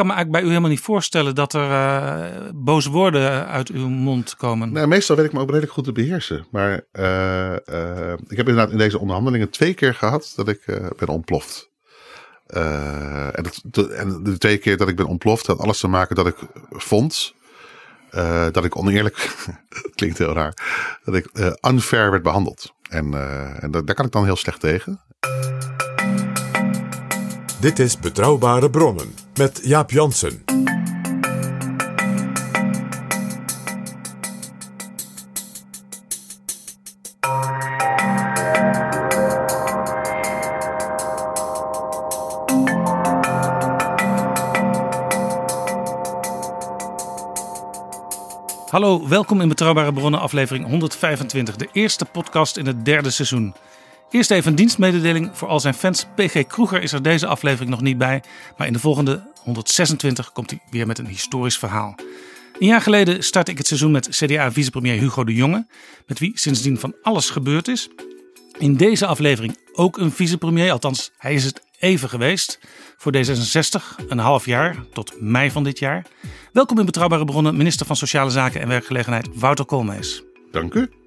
Kan me eigenlijk bij u helemaal niet voorstellen dat er eh, boze woorden uit uw mond komen. Nou, meestal weet ik me ook redelijk goed te beheersen. Maar eh, eh, ik heb inderdaad in deze onderhandelingen twee keer gehad dat ik ben ontploft. En, dat, en de twee keer dat ik ben ontploft had alles te maken dat ik vond dat ik oneerlijk, klinkt heel raar, dat ik unfair werd behandeld. En, en da- daar kan ik dan heel slecht tegen. Dit is Betrouwbare Bronnen met Jaap Jansen. Hallo, welkom in Betrouwbare Bronnen, aflevering 125, de eerste podcast in het derde seizoen. Eerst even een dienstmededeling voor al zijn fans. PG Kroeger is er deze aflevering nog niet bij, maar in de volgende 126 komt hij weer met een historisch verhaal. Een jaar geleden startte ik het seizoen met CDA-vicepremier Hugo de Jonge, met wie sindsdien van alles gebeurd is. In deze aflevering ook een vicepremier, althans hij is het even geweest. Voor D66 een half jaar, tot mei van dit jaar. Welkom in Betrouwbare Bronnen, minister van Sociale Zaken en Werkgelegenheid Wouter Koolmees. Dank u.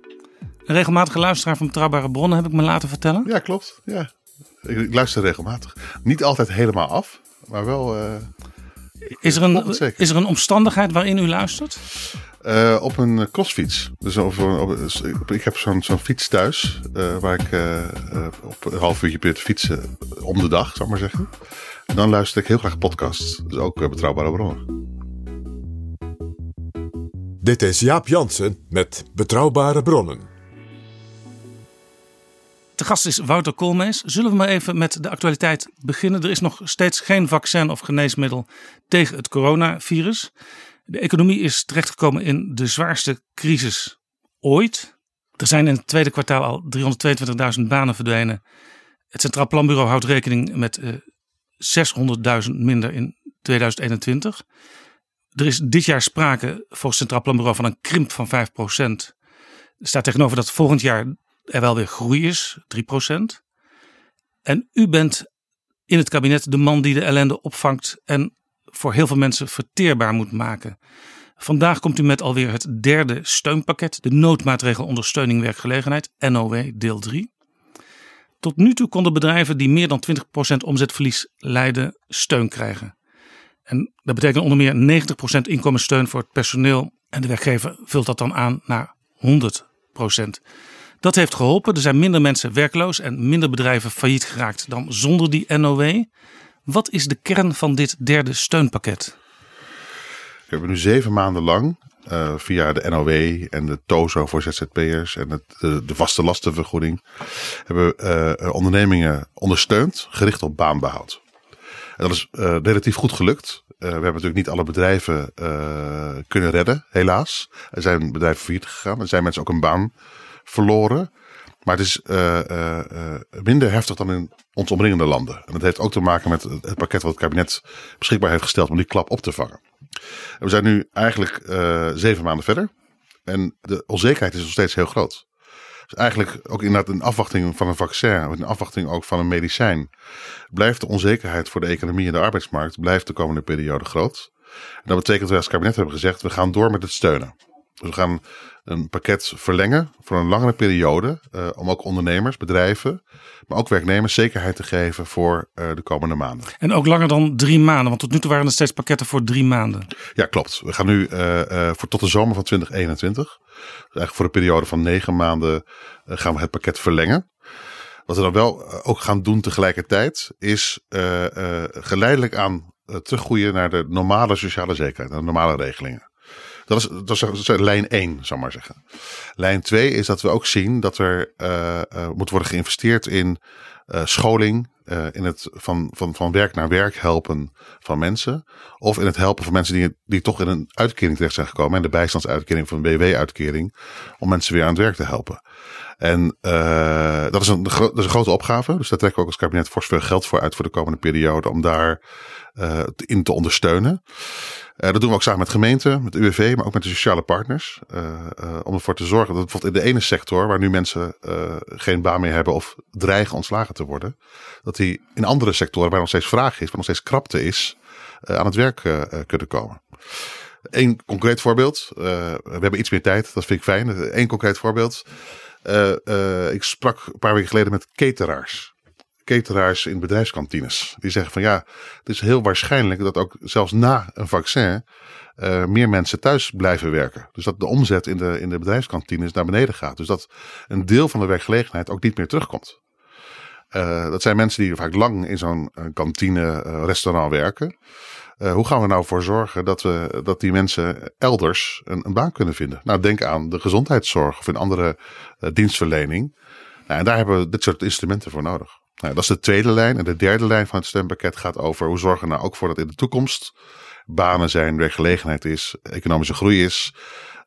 Een regelmatige luisteraar van Betrouwbare Bronnen heb ik me laten vertellen. Ja, klopt. Ja. Ik, ik luister regelmatig. Niet altijd helemaal af, maar wel eh, Is er, een, is er een omstandigheid waarin u luistert? Eh, op een eh, crossfiets. Dus op, op, op- ik heb zo'n zo'n fiets thuis. eh, waar ik op een half uurtje probeer te fietsen om de dag, zou ik maar zeggen. En dan luister ik heel graag podcasts. Dus ook betrouwbare bronnen. Dit is Jaap Jansen met Betrouwbare Bronnen. Gast is Wouter Koolmees. Zullen we maar even met de actualiteit beginnen? Er is nog steeds geen vaccin of geneesmiddel tegen het coronavirus. De economie is terechtgekomen in de zwaarste crisis ooit. Er zijn in het tweede kwartaal al 322.000 banen verdwenen. Het Centraal Planbureau houdt rekening met eh, 600.000 minder in 2021. Er is dit jaar sprake volgens het Centraal Planbureau van een krimp van 5%. Er staat tegenover dat volgend jaar er wel weer groei is, 3%. En u bent in het kabinet de man die de ellende opvangt en voor heel veel mensen verteerbaar moet maken. Vandaag komt u met alweer het derde steunpakket, de noodmaatregel ondersteuning werkgelegenheid, NOW deel 3. Tot nu toe konden bedrijven die meer dan 20% omzetverlies lijden steun krijgen. En dat betekent onder meer 90% inkomenssteun voor het personeel en de werkgever vult dat dan aan naar 100%. Dat heeft geholpen. Er zijn minder mensen werkloos en minder bedrijven failliet geraakt dan zonder die NOW. Wat is de kern van dit derde steunpakket? We hebben nu zeven maanden lang eh, via de NOW en de TOZO voor ZZP'ers en het, de, vaste lastenvergoeding hebben eh, ondernemingen ondersteund, gericht op baanbehoud. En dat is eh, relatief goed gelukt. We hebben natuurlijk niet alle bedrijven kunnen redden, helaas. Er zijn bedrijven failliet gegaan. Er zijn mensen ook een baan verloren. Maar het is eh, eh, eh, minder heftig dan in ons omringende landen. En dat heeft ook te maken met het pakket wat het kabinet beschikbaar heeft gesteld om die klap op te vangen. En we zijn nu eigenlijk zeven maanden verder. En de onzekerheid is nog steeds heel groot. Dus eigenlijk ook inderdaad in afwachting van een vaccin, in afwachting ook van een medicijn, blijft de onzekerheid voor de economie en de arbeidsmarkt blijft de komende periode groot. En dat betekent dat wij als kabinet hebben gezegd, we gaan door met het steunen. Dus we gaan een pakket verlengen voor een langere periode. eh, om ook ondernemers, bedrijven, maar ook werknemers zekerheid te geven voor eh, de komende maanden. En ook langer dan drie maanden, want tot nu toe waren er steeds pakketten voor drie maanden. Ja, klopt. We gaan nu eh, voor tot de zomer van 2021. Dus eigenlijk voor een periode van negen maanden gaan we het pakket verlengen. Wat we dan wel ook gaan doen tegelijkertijd, is geleidelijk aan teruggroeien naar de normale sociale zekerheid, naar de normale regelingen. Dat is, dat is, lijn 1, zal ik maar zeggen. Lijn 2 is dat we ook zien dat er eh, eh, moet worden geïnvesteerd in eh, scholing, in het van, van, van werk naar werk helpen van mensen. Of in het helpen van mensen die, die toch in een uitkering terecht zijn gekomen. En de bijstandsuitkering of een BW-uitkering. Om mensen weer aan het werk te helpen. En uh, dat, is een, dat is een grote opgave. Dus daar trekken we ook als kabinet fors veel geld voor uit voor de komende periode. Om daar uh, in te ondersteunen. Uh, dat doen we ook samen met gemeenten, met UWV, maar ook met de sociale partners. Om ervoor te zorgen dat bijvoorbeeld in de ene sector, waar nu mensen geen baan meer hebben of dreigen ontslagen te worden, dat die in andere sectoren, waar nog steeds vraag is, waar nog steeds krapte is, aan het werk kunnen komen. Eén concreet voorbeeld. we hebben iets meer tijd, dat vind ik fijn. Eén concreet voorbeeld. Ik sprak een paar weken geleden met cateraars cateraars in bedrijfskantines. Die zeggen van ja, het is heel waarschijnlijk dat ook zelfs na een vaccin uh, meer mensen thuis blijven werken. Dus dat de omzet in de, in de bedrijfskantines naar beneden gaat. Dus dat een deel van de werkgelegenheid ook niet meer terugkomt. Dat zijn mensen die vaak lang in zo'n kantine, werken. hoe gaan we nou voor zorgen dat, we, dat die mensen elders een, baan kunnen vinden? Nou, denk aan de gezondheidszorg of een andere dienstverlening. Nou, en daar hebben we dit soort instrumenten voor nodig. Nou, dat is de tweede lijn. En de derde lijn van het stempakket gaat over hoe zorgen we nou ook voor dat in de toekomst banen zijn, werkgelegenheid is, economische groei is.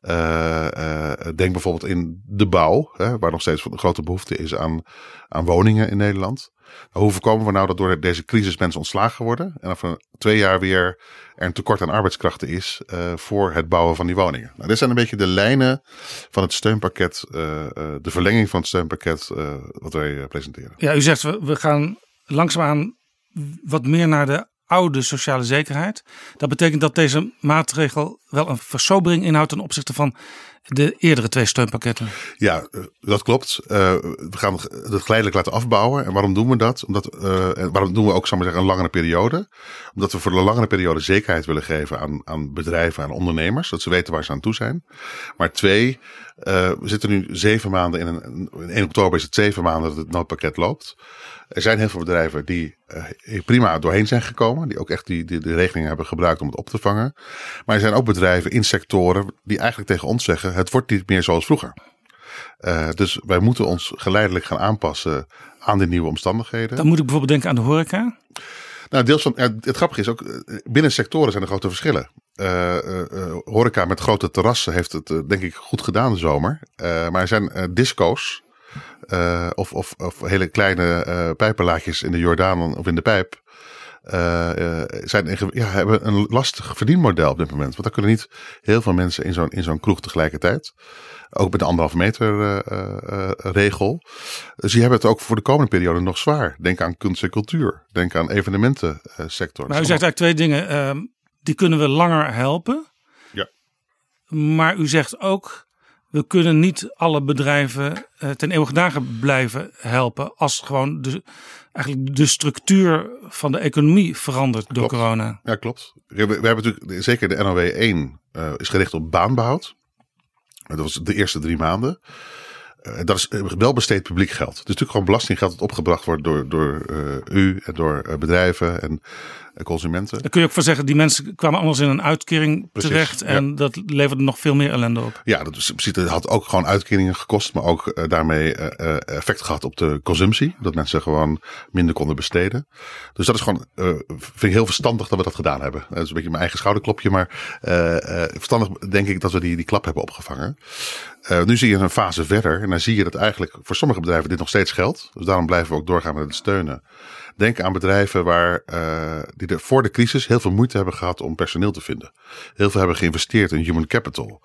Uh, uh, denk bijvoorbeeld in de bouw, hè, waar nog steeds een grote behoefte is aan, aan woningen in Nederland. Nou, hoe voorkomen we nou dat door deze crisis mensen ontslagen worden en over twee jaar weer er een tekort aan arbeidskrachten is uh, voor het bouwen van die woningen? Nou, dit zijn een beetje de lijnen van het steunpakket, de verlenging van het steunpakket wat wij presenteren. Ja, u zegt we, we gaan langzaamaan wat meer naar de oude sociale zekerheid. Dat betekent dat deze maatregel wel een versobering inhoudt ten opzichte van de eerdere twee steunpakketten. Ja, dat klopt. Uh, we gaan het geleidelijk laten afbouwen. En waarom doen we dat? Omdat, uh, waarom doen we ook, zeggen, een langere periode? Omdat we voor de langere periode zekerheid willen geven aan, aan bedrijven, aan ondernemers. Dat ze weten waar ze aan toe zijn. Maar twee, uh, we zitten nu zeven maanden in een, in 1 oktober is het zeven maanden dat het noodpakket loopt. Er zijn heel veel bedrijven die uh, prima doorheen zijn gekomen. Die ook echt die, de regelingen hebben gebruikt om het op te vangen. Maar er zijn ook bedrijven in sectoren die eigenlijk tegen ons zeggen: het wordt niet meer zoals vroeger. Uh, dus wij moeten ons geleidelijk gaan aanpassen aan de nieuwe omstandigheden. Dan moet ik bijvoorbeeld denken aan de horeca. Nou, deels van, het grappige is ook, binnen sectoren zijn er grote verschillen. Uh, uh, horeca met grote terrassen heeft het denk ik goed gedaan de zomer. maar er zijn disco's of, of, of, hele kleine pijpenlaadjes in de Jordaan of in de pijp. Uh, zijn, ja, hebben een lastig verdienmodel op dit moment. Want dan kunnen niet heel veel mensen in zo'n, in zo'n kroeg tegelijkertijd. Ook met de anderhalve meter regel. Dus die hebben het ook voor de komende periode nog zwaar. Denk aan kunst en cultuur. Denk aan evenementensector. Maar u zegt eigenlijk twee dingen. Ehm, die kunnen we langer helpen. Ja. Maar u zegt ook we kunnen niet alle bedrijven uh, ten eeuwige dagen blijven helpen als gewoon de, eigenlijk de structuur van de economie verandert door klopt. corona. Ja, klopt. We, we hebben natuurlijk zeker de NOW 1 uh, is gericht op baanbehoud. Dat was de eerste drie maanden. Uh, dat is wel besteed publiek geld. Het is natuurlijk gewoon belastinggeld dat opgebracht wordt door, door u en door bedrijven en consumenten. Daar kun je ook van zeggen, die mensen kwamen anders in een uitkering Precies, terecht. En ja. dat leverde nog veel meer ellende op. Ja, dat, is, het had ook gewoon uitkeringen gekost. Maar ook uh, daarmee uh, effect gehad op de consumptie. Dat mensen gewoon minder konden besteden. Dus dat is gewoon, uh, vind ik heel verstandig dat we dat gedaan hebben. Dat is een beetje mijn eigen schouderklopje. Maar verstandig denk ik dat we die, die klap hebben opgevangen. nu zie je een fase verder. En dan zie je dat eigenlijk voor sommige bedrijven dit nog steeds geldt. Dus daarom blijven we ook doorgaan met het steunen. Denk aan bedrijven waar, uh, die er voor de crisis heel veel moeite hebben gehad om personeel te vinden. Heel veel hebben geïnvesteerd in human capital.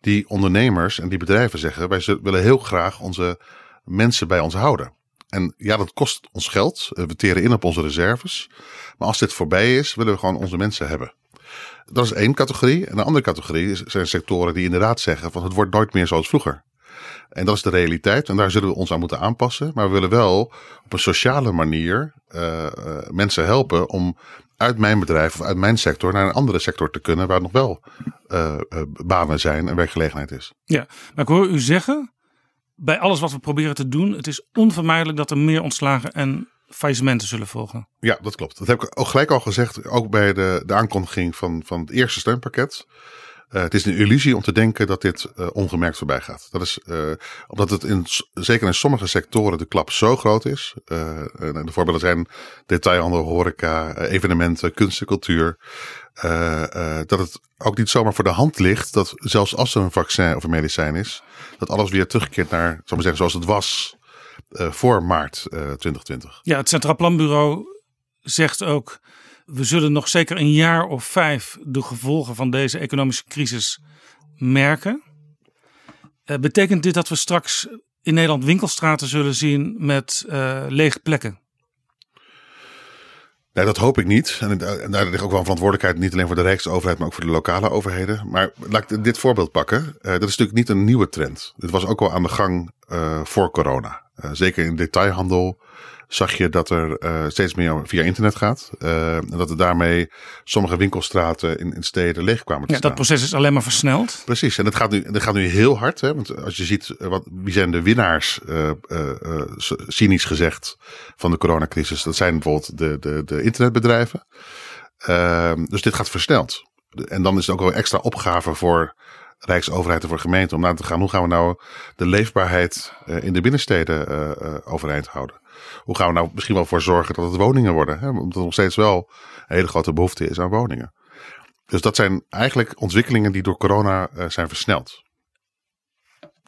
Die ondernemers en die bedrijven zeggen: wij willen heel graag onze mensen bij ons houden. En ja, dat kost ons geld. We teren in op onze reserves. Maar als dit voorbij is, willen we gewoon onze mensen hebben. Dat is één categorie. En de andere categorie zijn sectoren die inderdaad zeggen van het wordt nooit meer zoals vroeger. En dat is de realiteit en daar zullen we ons aan moeten aanpassen. Maar we willen wel op een sociale manier eh, eh, mensen helpen om uit mijn bedrijf of uit mijn sector naar een andere sector te kunnen waar nog wel eh, banen zijn en werkgelegenheid is. Ja, maar ik hoor u zeggen, bij alles wat we proberen te doen, het is onvermijdelijk dat er meer ontslagen en faillissementen zullen volgen. Ja, dat klopt. Dat heb ik ook gelijk al gezegd, ook bij de, de aankondiging van, van het eerste steunpakket. Eh, het is een illusie om te denken dat dit eh, ongemerkt voorbij gaat. Dat is eh, omdat het in, zeker in sommige sectoren de klap zo groot is. En de voorbeelden zijn detailhandel, horeca, evenementen, kunst en cultuur. dat het ook niet zomaar voor de hand ligt dat zelfs als er een vaccin of een medicijn is, dat alles weer terugkeert naar, ik maar zeggen, zoals het was voor maart eh, 2020. Ja, het Centraal Planbureau zegt ook, we zullen nog zeker een jaar of vijf de gevolgen van deze economische crisis merken. Eh, betekent dit dat we straks in Nederland winkelstraten zullen zien met eh, lege plekken? Nee, dat hoop ik niet. En, en daar ligt ook wel een verantwoordelijkheid, niet alleen voor de Rijksoverheid, maar ook voor de lokale overheden. Maar laat ik dit voorbeeld pakken. Eh, dat is natuurlijk niet een nieuwe trend. Dit was ook al aan de gang eh, voor corona. Eh, zeker in detailhandel zag je dat er eh, steeds meer via internet gaat. Eh, en dat er daarmee sommige winkelstraten in, in steden leeg kwamen te Ja, staan. dat proces is alleen maar versneld. Precies, en dat gaat nu, dat gaat nu heel hard. Hè? Want als je ziet, eh, wat, wie zijn de winnaars, c- cynisch gezegd, van de coronacrisis? Dat zijn bijvoorbeeld de, de, de internetbedrijven. Ehm, dus dit gaat versneld. En dan is het ook wel een extra opgave voor Rijksoverheid en voor gemeenten om na te gaan. Hoe gaan we nou de leefbaarheid in de binnensteden overeind houden? Hoe gaan we nou misschien wel voor zorgen dat het woningen worden? Hè? Omdat er nog steeds wel een hele grote behoefte is aan woningen. Dus dat zijn eigenlijk ontwikkelingen die door corona eh, zijn versneld.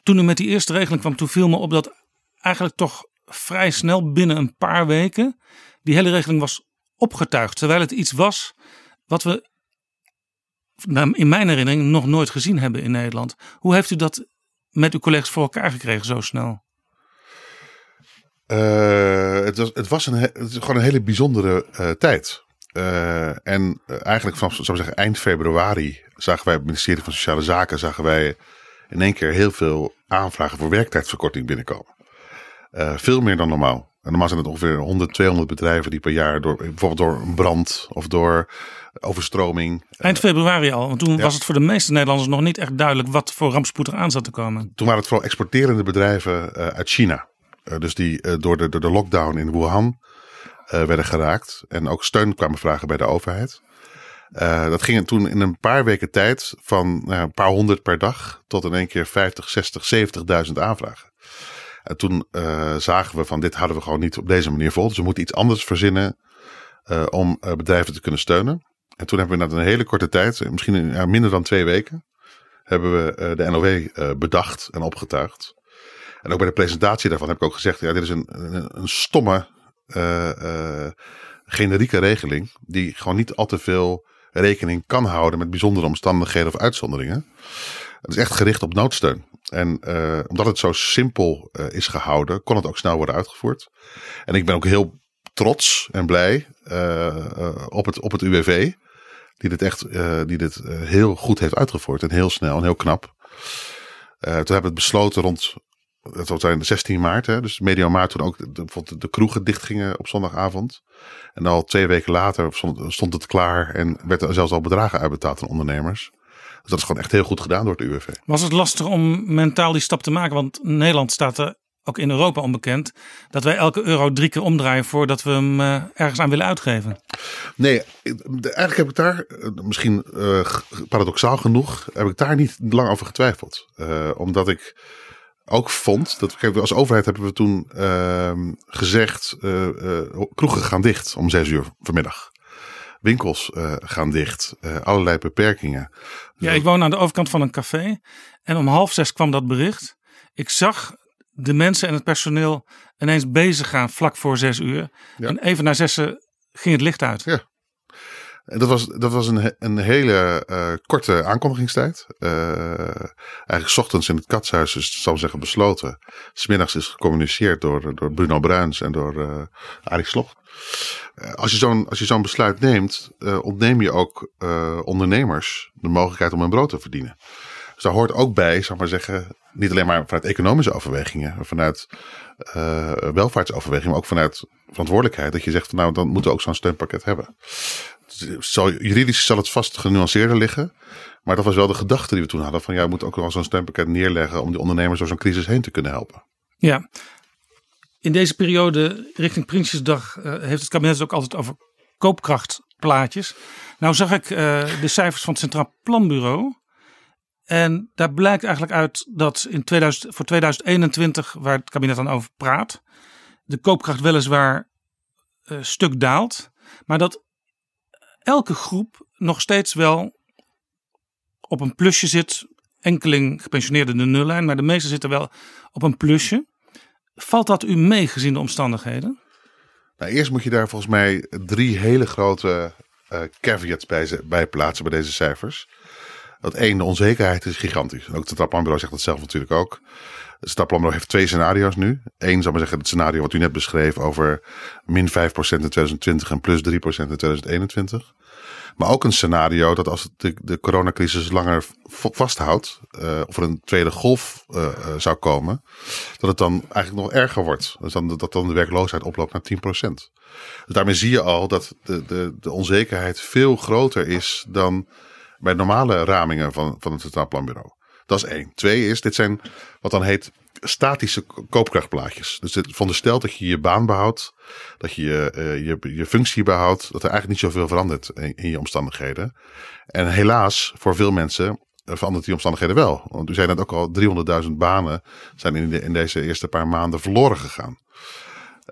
Toen u met die eerste regeling kwam, toen viel me op dat eigenlijk toch vrij snel binnen een paar weken die hele regeling was opgetuigd. Terwijl het iets was wat we nou, in mijn herinnering nog nooit gezien hebben in Nederland. Hoe heeft u dat met uw collega's voor elkaar gekregen zo snel? Eh, het, was, het was een, he- het is gewoon een hele bijzondere eh, tijd. Eh, en eigenlijk vanaf zou ik zeggen, eind februari zagen wij op het ministerie van Sociale Zaken zagen wij in één keer heel veel aanvragen voor werktijdverkorting binnenkomen. Veel meer dan normaal. En normaal zijn het ongeveer 100, 200 bedrijven die per jaar door bijvoorbeeld door een brand of door overstroming. Eind februari al, want toen Ja. was het voor de meeste Nederlanders nog niet echt duidelijk wat voor rampspoed er aan zat te komen. Toen waren het vooral exporterende bedrijven uit China. Eh, dus die eh, door, de, door de lockdown in Wuhan eh, werden geraakt. En ook steun kwamen vragen bij de overheid. Dat ging toen in een paar weken tijd van nou, een paar honderd per dag tot in één keer 50, 60, 70.000 aanvragen. En toen zagen we van dit houden we gewoon niet op deze manier vol. Dus we moeten iets anders verzinnen om bedrijven te kunnen steunen. En toen hebben we na een hele korte tijd, misschien in, minder dan twee weken, hebben we de NOW bedacht en opgetuigd. En ook bij de presentatie daarvan heb ik ook gezegd, ja, dit is een, een, een stomme, eh, eh, generieke regeling die gewoon niet al te veel rekening kan houden met bijzondere omstandigheden of uitzonderingen. Het is echt gericht op noodsteun. En eh, omdat het zo simpel is gehouden, kon het ook snel worden uitgevoerd. En ik ben ook heel trots en blij op, het, op het UWV. Die dit echt die dit, heel goed heeft uitgevoerd. En heel snel en heel knap. Eh, toen hebben we het besloten rond het zal zijn 16 maart. Hè, dus medio maart toen ook de, de, bijvoorbeeld de kroegen dichtgingen op zondagavond. En al twee weken later stond, stond het klaar. En werd er zelfs al bedragen uitbetaald aan ondernemers. Dus dat is gewoon echt heel goed gedaan door het UWV. Was het lastig om mentaal die stap te maken? Want Nederland staat er ook in Europa onbekend dat wij elke euro drie keer omdraaien voordat we hem eh, ergens aan willen uitgeven. Nee, eigenlijk heb ik daar, eh, misschien eh, paradoxaal genoeg, heb ik daar niet lang over getwijfeld. Omdat ik ook vond, dat kijk, als overheid hebben we toen ehm, gezegd, eh, kroegen gaan dicht om zes uur vanmiddag. Winkels eh, gaan dicht, allerlei beperkingen. Ja, ik woon aan de overkant van een café en om half zes kwam dat bericht. Ik zag de mensen en het personeel ineens bezig gaan vlak voor zes uur. Ja. En even na zessen ging het licht uit. Ja. Dat was, dat was een, een hele uh, korte aankondigingstijd. Uh, eigenlijk s ochtends in het katshuis is, zal ik zeggen, besloten. Smiddags is gecommuniceerd door, door Bruno Bruins en door uh, Arie Sloch. als je zo'n zo'n besluit neemt, ontneem je ook ondernemers de mogelijkheid om hun brood te verdienen. Dus daar hoort ook bij, ik maar zeggen, niet alleen maar vanuit economische overwegingen, maar vanuit uh, welvaartsoverwegingen, maar ook vanuit verantwoordelijkheid. Dat je zegt, nou dan moeten we ook zo'n steunpakket hebben. Zo, juridisch zal het vast genuanceerder liggen. Maar dat was wel de gedachte die we toen hadden. Van ja, we moeten ook wel zo'n steunpakket neerleggen om die ondernemers door zo'n crisis heen te kunnen helpen. Ja, in deze periode richting Prinsjesdag uh, heeft het kabinet ook altijd over koopkrachtplaatjes. Nou zag ik uh, de cijfers van het Centraal Planbureau. En daar blijkt eigenlijk uit dat in 2000, voor 2021, waar het kabinet dan over praat, de koopkracht weliswaar uh, stuk daalt. Maar dat elke groep nog steeds wel op een plusje zit. Enkeling gepensioneerden de nullijn, maar de meeste zitten wel op een plusje. Valt dat u mee gezien de omstandigheden? Nou, eerst moet je daar volgens mij drie hele grote uh, caveats bij, bij plaatsen bij deze cijfers. Dat één, de onzekerheid is gigantisch. Ook het Planbureau zegt dat zelf natuurlijk ook. Staplanbureau heeft twee scenario's nu. Eén, zal maar zeggen, het scenario wat u net beschreef over min 5% in 2020 en plus 3% in 2021. Maar ook een scenario dat als de, de coronacrisis langer vasthoudt, uh, of er een tweede golf uh, zou komen, dat het dan eigenlijk nog erger wordt. Dus dan, dat dan de werkloosheid oploopt naar 10%. Dus daarmee zie je al dat de, de, de onzekerheid veel groter is dan bij normale ramingen van, van het Centraal Planbureau. Dat is één. Twee is, dit zijn wat dan heet statische koopkrachtplaatjes. Dus het veronderstelt dat je je baan behoudt, dat je uh, je, je functie behoudt, dat er eigenlijk niet zoveel verandert in, je omstandigheden. En helaas, voor veel mensen verandert die omstandigheden wel. Want u zei net ook al, 300.000 banen zijn in, in deze eerste paar maanden verloren gegaan.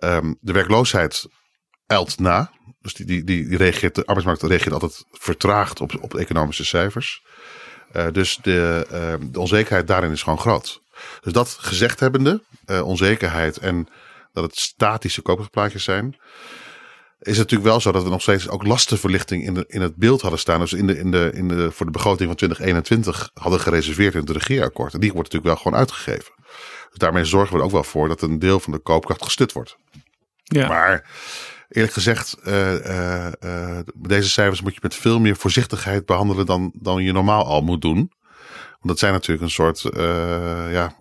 Um, de werkloosheid eilt na. Dus die, die, die reageert, de arbeidsmarkt reageert altijd vertraagd op, op economische cijfers. Uh, dus de, uh, de onzekerheid daarin is gewoon groot. Dus dat gezegd hebbende, uh, onzekerheid en dat het statische koopkrachtplaatjes zijn, is het natuurlijk wel zo dat we nog steeds ook lastenverlichting in, de, in het beeld hadden staan. Dus in de, in de, in de, voor de begroting van 2021 hadden gereserveerd in het regeerakkoord. En die wordt natuurlijk wel gewoon uitgegeven. Dus daarmee zorgen we er ook wel voor dat een deel van de koopkracht gestut wordt. Ja. Maar eerlijk gezegd, uh, uh, uh, deze cijfers moet je met veel meer voorzichtigheid behandelen dan, dan je normaal al moet doen. Want dat zijn natuurlijk een soort ja,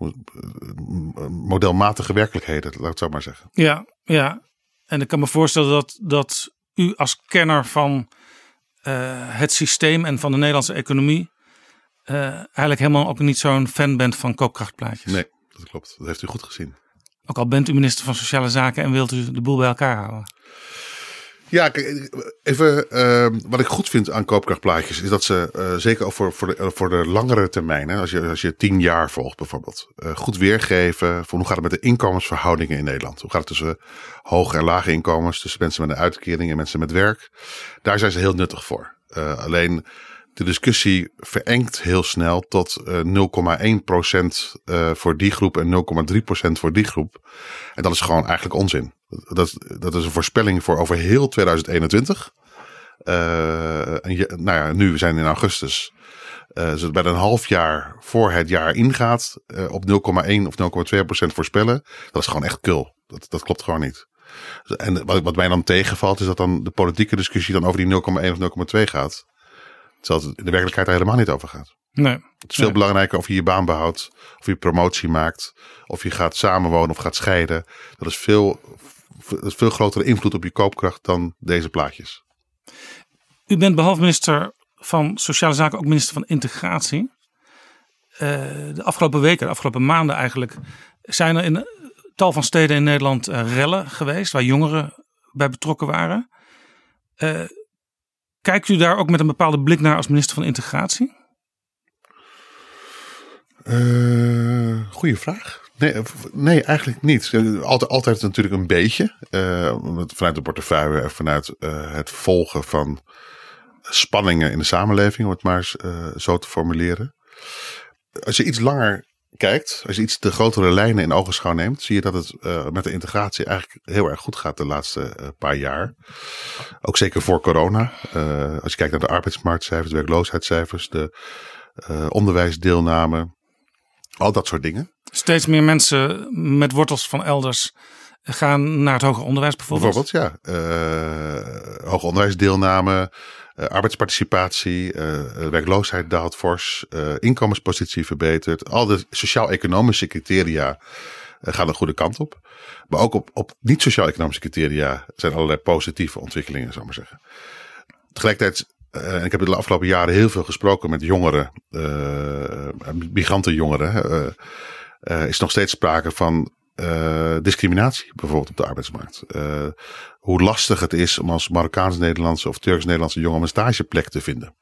modelmatige werkelijkheden, laat ik het zo maar zeggen. Ja, ja. En ik kan me voorstellen dat, dat u als kenner van het systeem en van de Nederlandse economie eigenlijk helemaal ook niet zo'n fan bent van koopkrachtplaatjes. Nee, dat klopt. Dat heeft u goed gezien. Ook al bent u minister van Sociale Zaken en wilt u de boel bij elkaar houden. Ja, even uh, wat ik goed vind aan koopkrachtplaatjes is dat ze uh, zeker ook voor, voor, de, voor de langere termijn, hè, als, je, als je tien jaar volgt bijvoorbeeld, uh, goed weergeven van hoe gaat het met de inkomensverhoudingen in Nederland? Hoe gaat het tussen hoge en lage inkomens, tussen mensen met een uitkering en mensen met werk? Daar zijn ze heel nuttig voor. alleen de discussie verengt heel snel tot uh, 0,1% uh, voor die groep en 0,3% voor die groep. En dat is gewoon eigenlijk onzin. Dat, dat is een voorspelling voor over heel 2021. Uh, en je, nou ja, nu we zijn in augustus. Uh, dus bij een half jaar voor het jaar ingaat uh, op 0,1 of 0,2% voorspellen. Dat is gewoon echt kul. Dat, dat klopt gewoon niet. En wat, wat mij dan tegenvalt is dat dan de politieke discussie dan over die 0,1 of 0,2 gaat. Terwijl het in de werkelijkheid er helemaal niet over gaat. Nee. Het is veel nee. belangrijker of je je baan behoudt, of je promotie maakt, of je gaat samenwonen of gaat scheiden. Dat is veel, veel grotere invloed op je koopkracht dan deze plaatjes. U bent behalve minister van Sociale Zaken ook minister van Integratie. Uh, de afgelopen weken, de afgelopen maanden eigenlijk, zijn er in tal van steden in Nederland uh, rellen geweest waar jongeren bij betrokken waren. Uh, Kijkt u daar ook met een bepaalde blik naar als minister van Integratie? Uh, goeie vraag. Nee, nee, eigenlijk niet. Altijd, altijd natuurlijk een beetje. Uh, vanuit de portefeuille en vanuit het volgen van spanningen in de samenleving, om het maar zo te formuleren. Als je iets langer kijkt, als je iets de grotere lijnen in ogenschouw neemt, zie je dat het met de integratie eigenlijk heel erg goed gaat de laatste paar jaar. Ook zeker voor corona. Als je kijkt naar de arbeidsmarktcijfers, de werkloosheidscijfers, de onderwijsdeelname, al dat soort dingen. Steeds meer mensen met wortels van elders gaan naar het hoger onderwijs bijvoorbeeld. Bijvoorbeeld, ja. hoger onderwijsdeelname, uh, arbeidsparticipatie, uh, werkloosheid daalt fors, inkomenspositie verbetert. Al de sociaal-economische criteria gaan de goede kant op. Maar ook op, op niet-sociaal-economische criteria zijn allerlei positieve ontwikkelingen, zou ik maar zeggen. Tegelijkertijd, en ik heb de afgelopen jaren heel veel gesproken met jongeren, migrantenjongeren, is nog steeds sprake van uh, discriminatie bijvoorbeeld op de arbeidsmarkt. Uh, hoe lastig het is om als Marokkaans-Nederlandse of Turks-Nederlandse jongen een stageplek te vinden.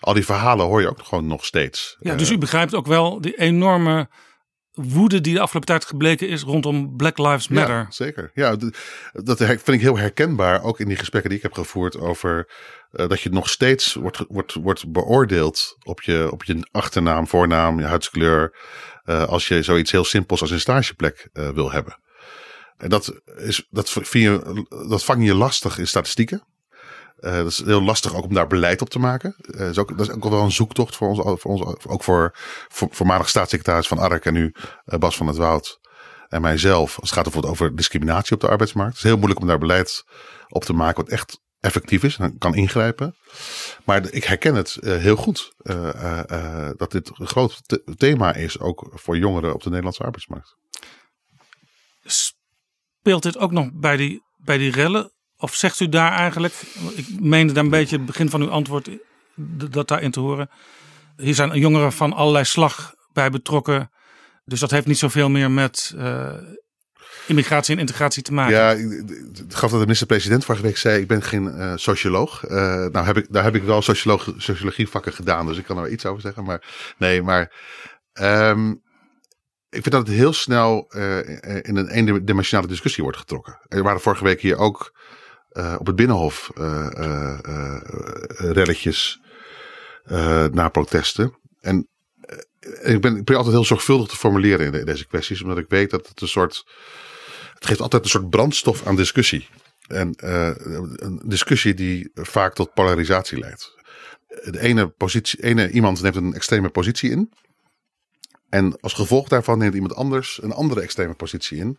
Al die verhalen hoor je ook gewoon nog steeds. Ja, dus u begrijpt ook wel die enorme woede die de afgelopen tijd gebleken is rondom Black Lives Matter. Ja, zeker. Ja, dat vind ik heel herkenbaar. Ook in die gesprekken die ik heb gevoerd over uh, dat je nog steeds wordt, wordt, wordt beoordeeld op je, op je achternaam, voornaam, je huidskleur. Uh, als je zoiets heel simpels als een stageplek uh, wil hebben. En dat, is, dat, vind je, dat vang je lastig in statistieken. Dat is heel lastig ook om daar beleid op te maken. Is ook, dat is ook wel een zoektocht voor ons, voor ons ook voor, voor voormalig staatssecretaris van Ark en nu Bas van het Woud en mijzelf. Als het gaat bijvoorbeeld over discriminatie op de arbeidsmarkt. Het is heel moeilijk om daar beleid op te maken wat echt effectief is en kan ingrijpen. Maar ik herken het uh, heel goed uh, uh, dat dit een groot thema is, ook voor jongeren op de Nederlandse arbeidsmarkt. Speelt dit ook nog bij die, bij die rellen? Of zegt u daar eigenlijk, ik meende daar een beetje het begin van uw antwoord dat daarin te horen. Hier zijn jongeren van allerlei slag bij betrokken. Dus dat heeft niet zoveel meer met immigratie en integratie te maken. Ja, het gaf dat de minister-president vorige week zei: Ik ben geen uh, socioloog. Uh, nou, heb ik, daar heb ik wel socioloog, sociologievakken gedaan, dus ik kan er wel iets over zeggen. Maar nee, maar. Um, ik vind dat het heel snel uh, in een eendimensionale discussie wordt getrokken. Er waren vorige week hier ook op het Binnenhof relletjes na protesten. En ik ben, ik ben altijd heel zorgvuldig te formuleren in deze kwesties, omdat ik weet dat het een soort het geeft altijd een soort brandstof aan discussie. En uh, een discussie die vaak tot polarisatie leidt. De ene, positie, ene iemand neemt een extreme positie in. En als gevolg daarvan neemt iemand anders een andere extreme positie in.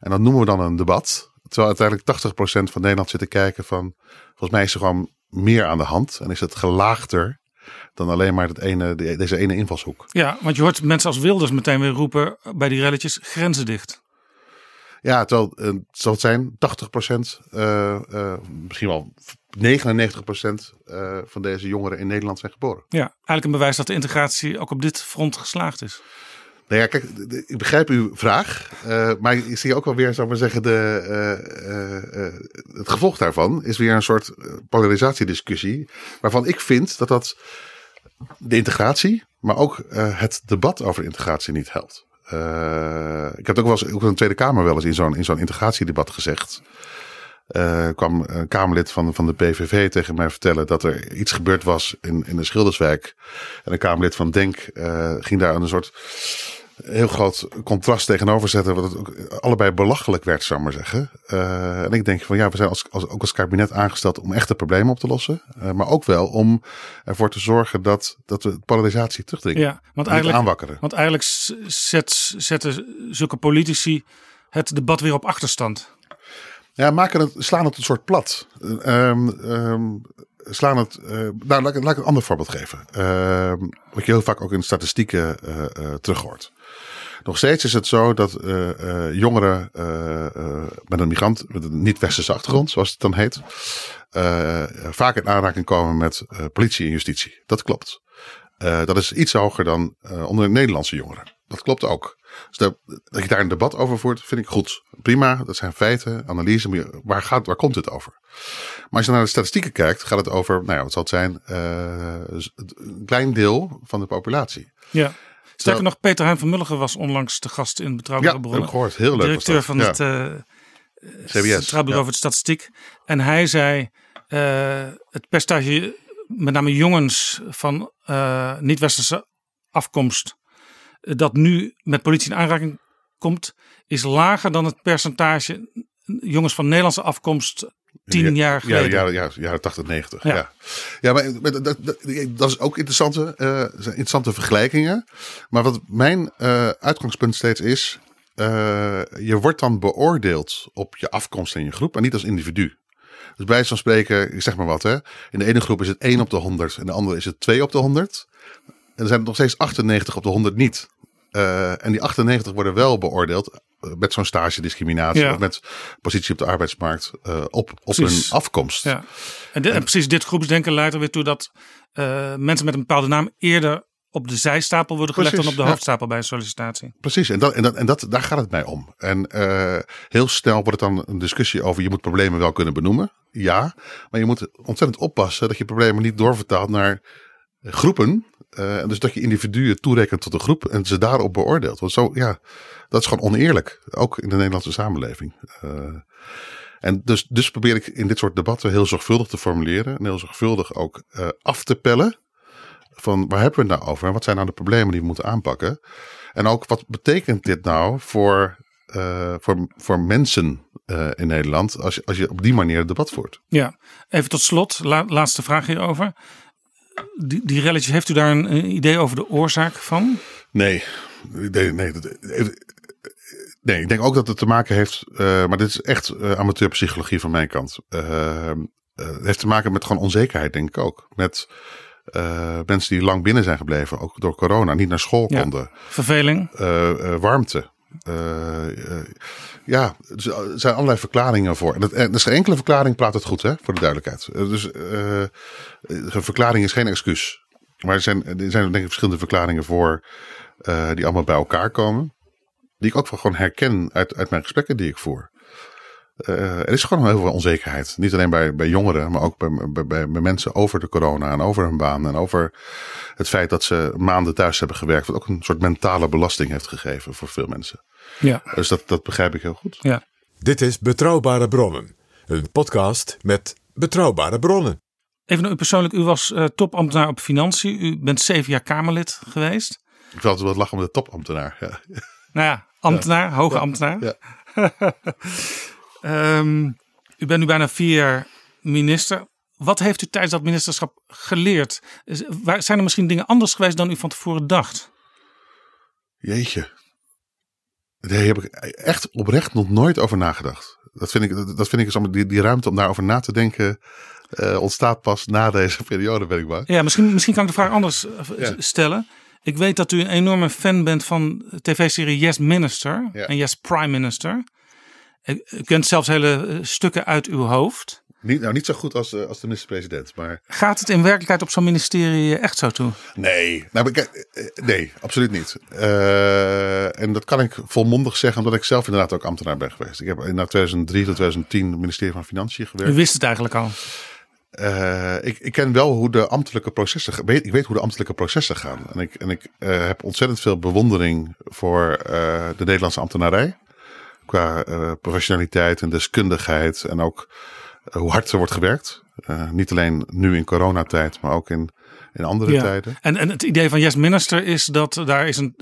En dat noemen we dan een debat. Terwijl uiteindelijk 80% van Nederland zit te kijken van... Volgens mij is er gewoon meer aan de hand. En is het gelaagder dan alleen maar het ene, deze ene invalshoek. Ja, want je hoort mensen als Wilders meteen weer roepen bij die relletjes grenzen dicht. Ja, terwijl uh, het zal zijn 80 procent, uh, uh, misschien wel 99 procent van deze jongeren in Nederland zijn geboren. Ja, eigenlijk een bewijs dat de integratie ook op dit front geslaagd is. Nou ja, kijk, ik begrijp uw vraag, maar ik zie ook wel weer, zou maar zeggen, de, het gevolg daarvan is weer een soort polarisatiediscussie, waarvan ik vind dat dat de integratie, maar ook het debat over integratie niet helpt. Uh, ik heb het ook wel eens ook in de Tweede Kamer wel eens in zo'n in zo'n integratiedebat gezegd. Uh, kwam een Kamerlid van, van de PVV tegen mij vertellen dat er iets gebeurd was in, in de Schilderswijk. En een Kamerlid van Denk uh, ging daar een soort heel groot contrast tegenover zetten. Wat het ook allebei belachelijk werd, zou ik maar zeggen. Uh, en ik denk van ja, we zijn als, als, ook als kabinet aangesteld om echte problemen op te lossen. Uh, maar ook wel om ervoor te zorgen dat, dat we polarisatie terugdringen. Ja, want eigenlijk, aanwakkeren. Want eigenlijk zet, zetten zulke politici het debat weer op achterstand. Ja, maken het, slaan het een soort plat. Um, um, slaan het. Uh, nou, laat, laat ik een ander voorbeeld geven. Uh, wat je heel vaak ook in statistieken uh, uh, terug hoort. Nog steeds is het zo dat jongeren met een migrant, met een niet-westerse achtergrond, zoals het dan heet, vaak in aanraking komen met politie en justitie. Dat klopt. dat is iets hoger dan onder Nederlandse jongeren. Dat klopt ook. Dus dat, dat je daar een debat over voert, vind ik goed. Prima, dat zijn feiten, analyse. Maar waar, gaat, waar komt het over? Maar als je naar de statistieken kijkt, gaat het over, nou ja, wat zal het zijn? een klein deel van de populatie. Ja. Sterker nog, Peter Hein van Mulligen was onlangs de gast in Betrouwbare ja, Bronnen. heb gehoord. Heel leuk Directeur van ja. het uh, CBS, Centraal Bureau ja. voor de Statistiek. En hij zei, uh, het percentage, met name jongens van uh, niet-westerse afkomst, dat nu met politie in aanraking komt, is lager dan het percentage jongens van Nederlandse afkomst tien jaar geleden. Ja, ja, ja, jaren 80, 90. Ja. Ja, ja. maar dat, dat, dat, dat is ook interessante, eh, zijn interessante vergelijkingen. Maar wat mijn eh, uitgangspunt steeds is, eh, je wordt dan beoordeeld op je afkomst en je groep en niet als individu. Dus bij van spreken, ik zeg maar wat, hè. In de ene groep is het 1 op de 100 en de andere is het 2 op de 100. En er zijn er nog steeds 98 op de 100 niet. Eh, en die 98 worden wel beoordeeld eh, met zo'n stage discriminatie Ja. of met positie op de arbeidsmarkt eh, op, op Precies. hun afkomst. Ja. En, precies dit groepsdenken leidt er weer toe dat mensen met een bepaalde naam eerder op de zijstapel worden gelegd Precies, dan op de ja. hoofdstapel bij een sollicitatie. Precies, en, dat, en, dat, en dat, daar gaat het mij om. En heel snel wordt het dan een discussie over je moet problemen wel kunnen benoemen. Ja, maar je moet ontzettend oppassen dat je problemen niet doorvertaalt naar groepen. En dus dat je individuen toerekent tot een groep en ze daarop beoordeelt. Want zo, ja, dat is gewoon oneerlijk. Ook in de Nederlandse samenleving. Eh, en dus, dus probeer ik in dit soort debatten heel zorgvuldig te formuleren. En heel zorgvuldig ook eh, af te pellen. Van waar hebben we het nou over? En wat zijn nou de problemen die we moeten aanpakken? En ook wat betekent dit nou voor, voor, voor mensen in Nederland. Als je, als je op die manier het debat voert? Ja, even tot slot, la- laatste vraag hierover. Die, die relletjes, heeft u daar een, idee over de oorzaak van? Nee, nee, nee, dat- nee, ik denk ook dat het te maken heeft, eh, maar dit is echt eh, amateurpsychologie van mijn kant. Eh, eh, het heeft te maken met gewoon onzekerheid, denk ik ook. Met eh, mensen die lang binnen zijn gebleven, ook door corona, niet naar school Ja. konden. Verveling? Eh, eh, warmte. Eh, eh, ja, dus, er zijn allerlei verklaringen voor. En dat, en is geen enkele verklaring praat het goed, hè, voor de duidelijkheid. Eh, dus eh, een verklaring is geen excuus. Maar er zijn, er zijn denk ik verschillende verklaringen voor eh, die allemaal bij elkaar komen. Die ik ook gewoon herken uit, uit mijn gesprekken die ik voer. Eh, er is gewoon heel veel onzekerheid. Niet alleen bij, bij jongeren, maar ook bij, bij, mensen over de corona en over hun baan. En over het feit dat ze maanden thuis hebben gewerkt. Wat ook een soort mentale belasting heeft gegeven voor veel mensen. Ja. Dus dat, dat begrijp ik heel goed. ja. Dit is Betrouwbare Bronnen. Een podcast met betrouwbare bronnen. Even naar u persoonlijk, u was eh, topambtenaar op financiën. U bent zeven jaar Kamerlid geweest. Ik wil altijd wel lachen met de topambtenaar. Ja. Nou ja, ambtenaar, hoge ambtenaar. Ja. Ehm, u bent nu bijna vier jaar minister. Wat heeft u tijdens dat ministerschap geleerd? Zijn er misschien dingen anders geweest dan u van tevoren dacht? Jeetje. Daar heb ik echt oprecht nog nooit over nagedacht. Dat vind ik, dat vind ik zomaar- die, die ruimte om daarover na te denken eh, ontstaat pas na deze periode, ben ik bang. Ja, misschien, misschien kan ik de vraag anders eh, Ja. stellen. Ik weet dat u een enorme fan bent van de tv-serie Yes Minister Ja. en Yes Prime Minister. U u kent zelfs hele eh, stukken uit uw hoofd. Niet, nou, niet zo goed als, eh, als de minister-president, maar Gaat het in werkelijkheid op zo'n ministerie echt zo toe? nee. Nou, eh, nee, absoluut niet. Eh, en dat kan ik volmondig zeggen, omdat ik zelf inderdaad ook ambtenaar ben geweest. Ik heb in 2003 tot 2010 op het ministerie van Financiën gewerkt. U wist het eigenlijk al. Eh, ik, ik ken wel hoe de ambtelijke processen. Weet, ik weet hoe de ambtelijke processen gaan. En ik, en ik eh, heb ontzettend veel bewondering voor eh, de Nederlandse ambtenarij. Qua eh, professionaliteit en deskundigheid. En ook eh, hoe hard er wordt gewerkt. Eh, niet alleen nu in coronatijd, maar ook in, in andere Ja. tijden. En, en het idee van Yes Minister is dat daar is een,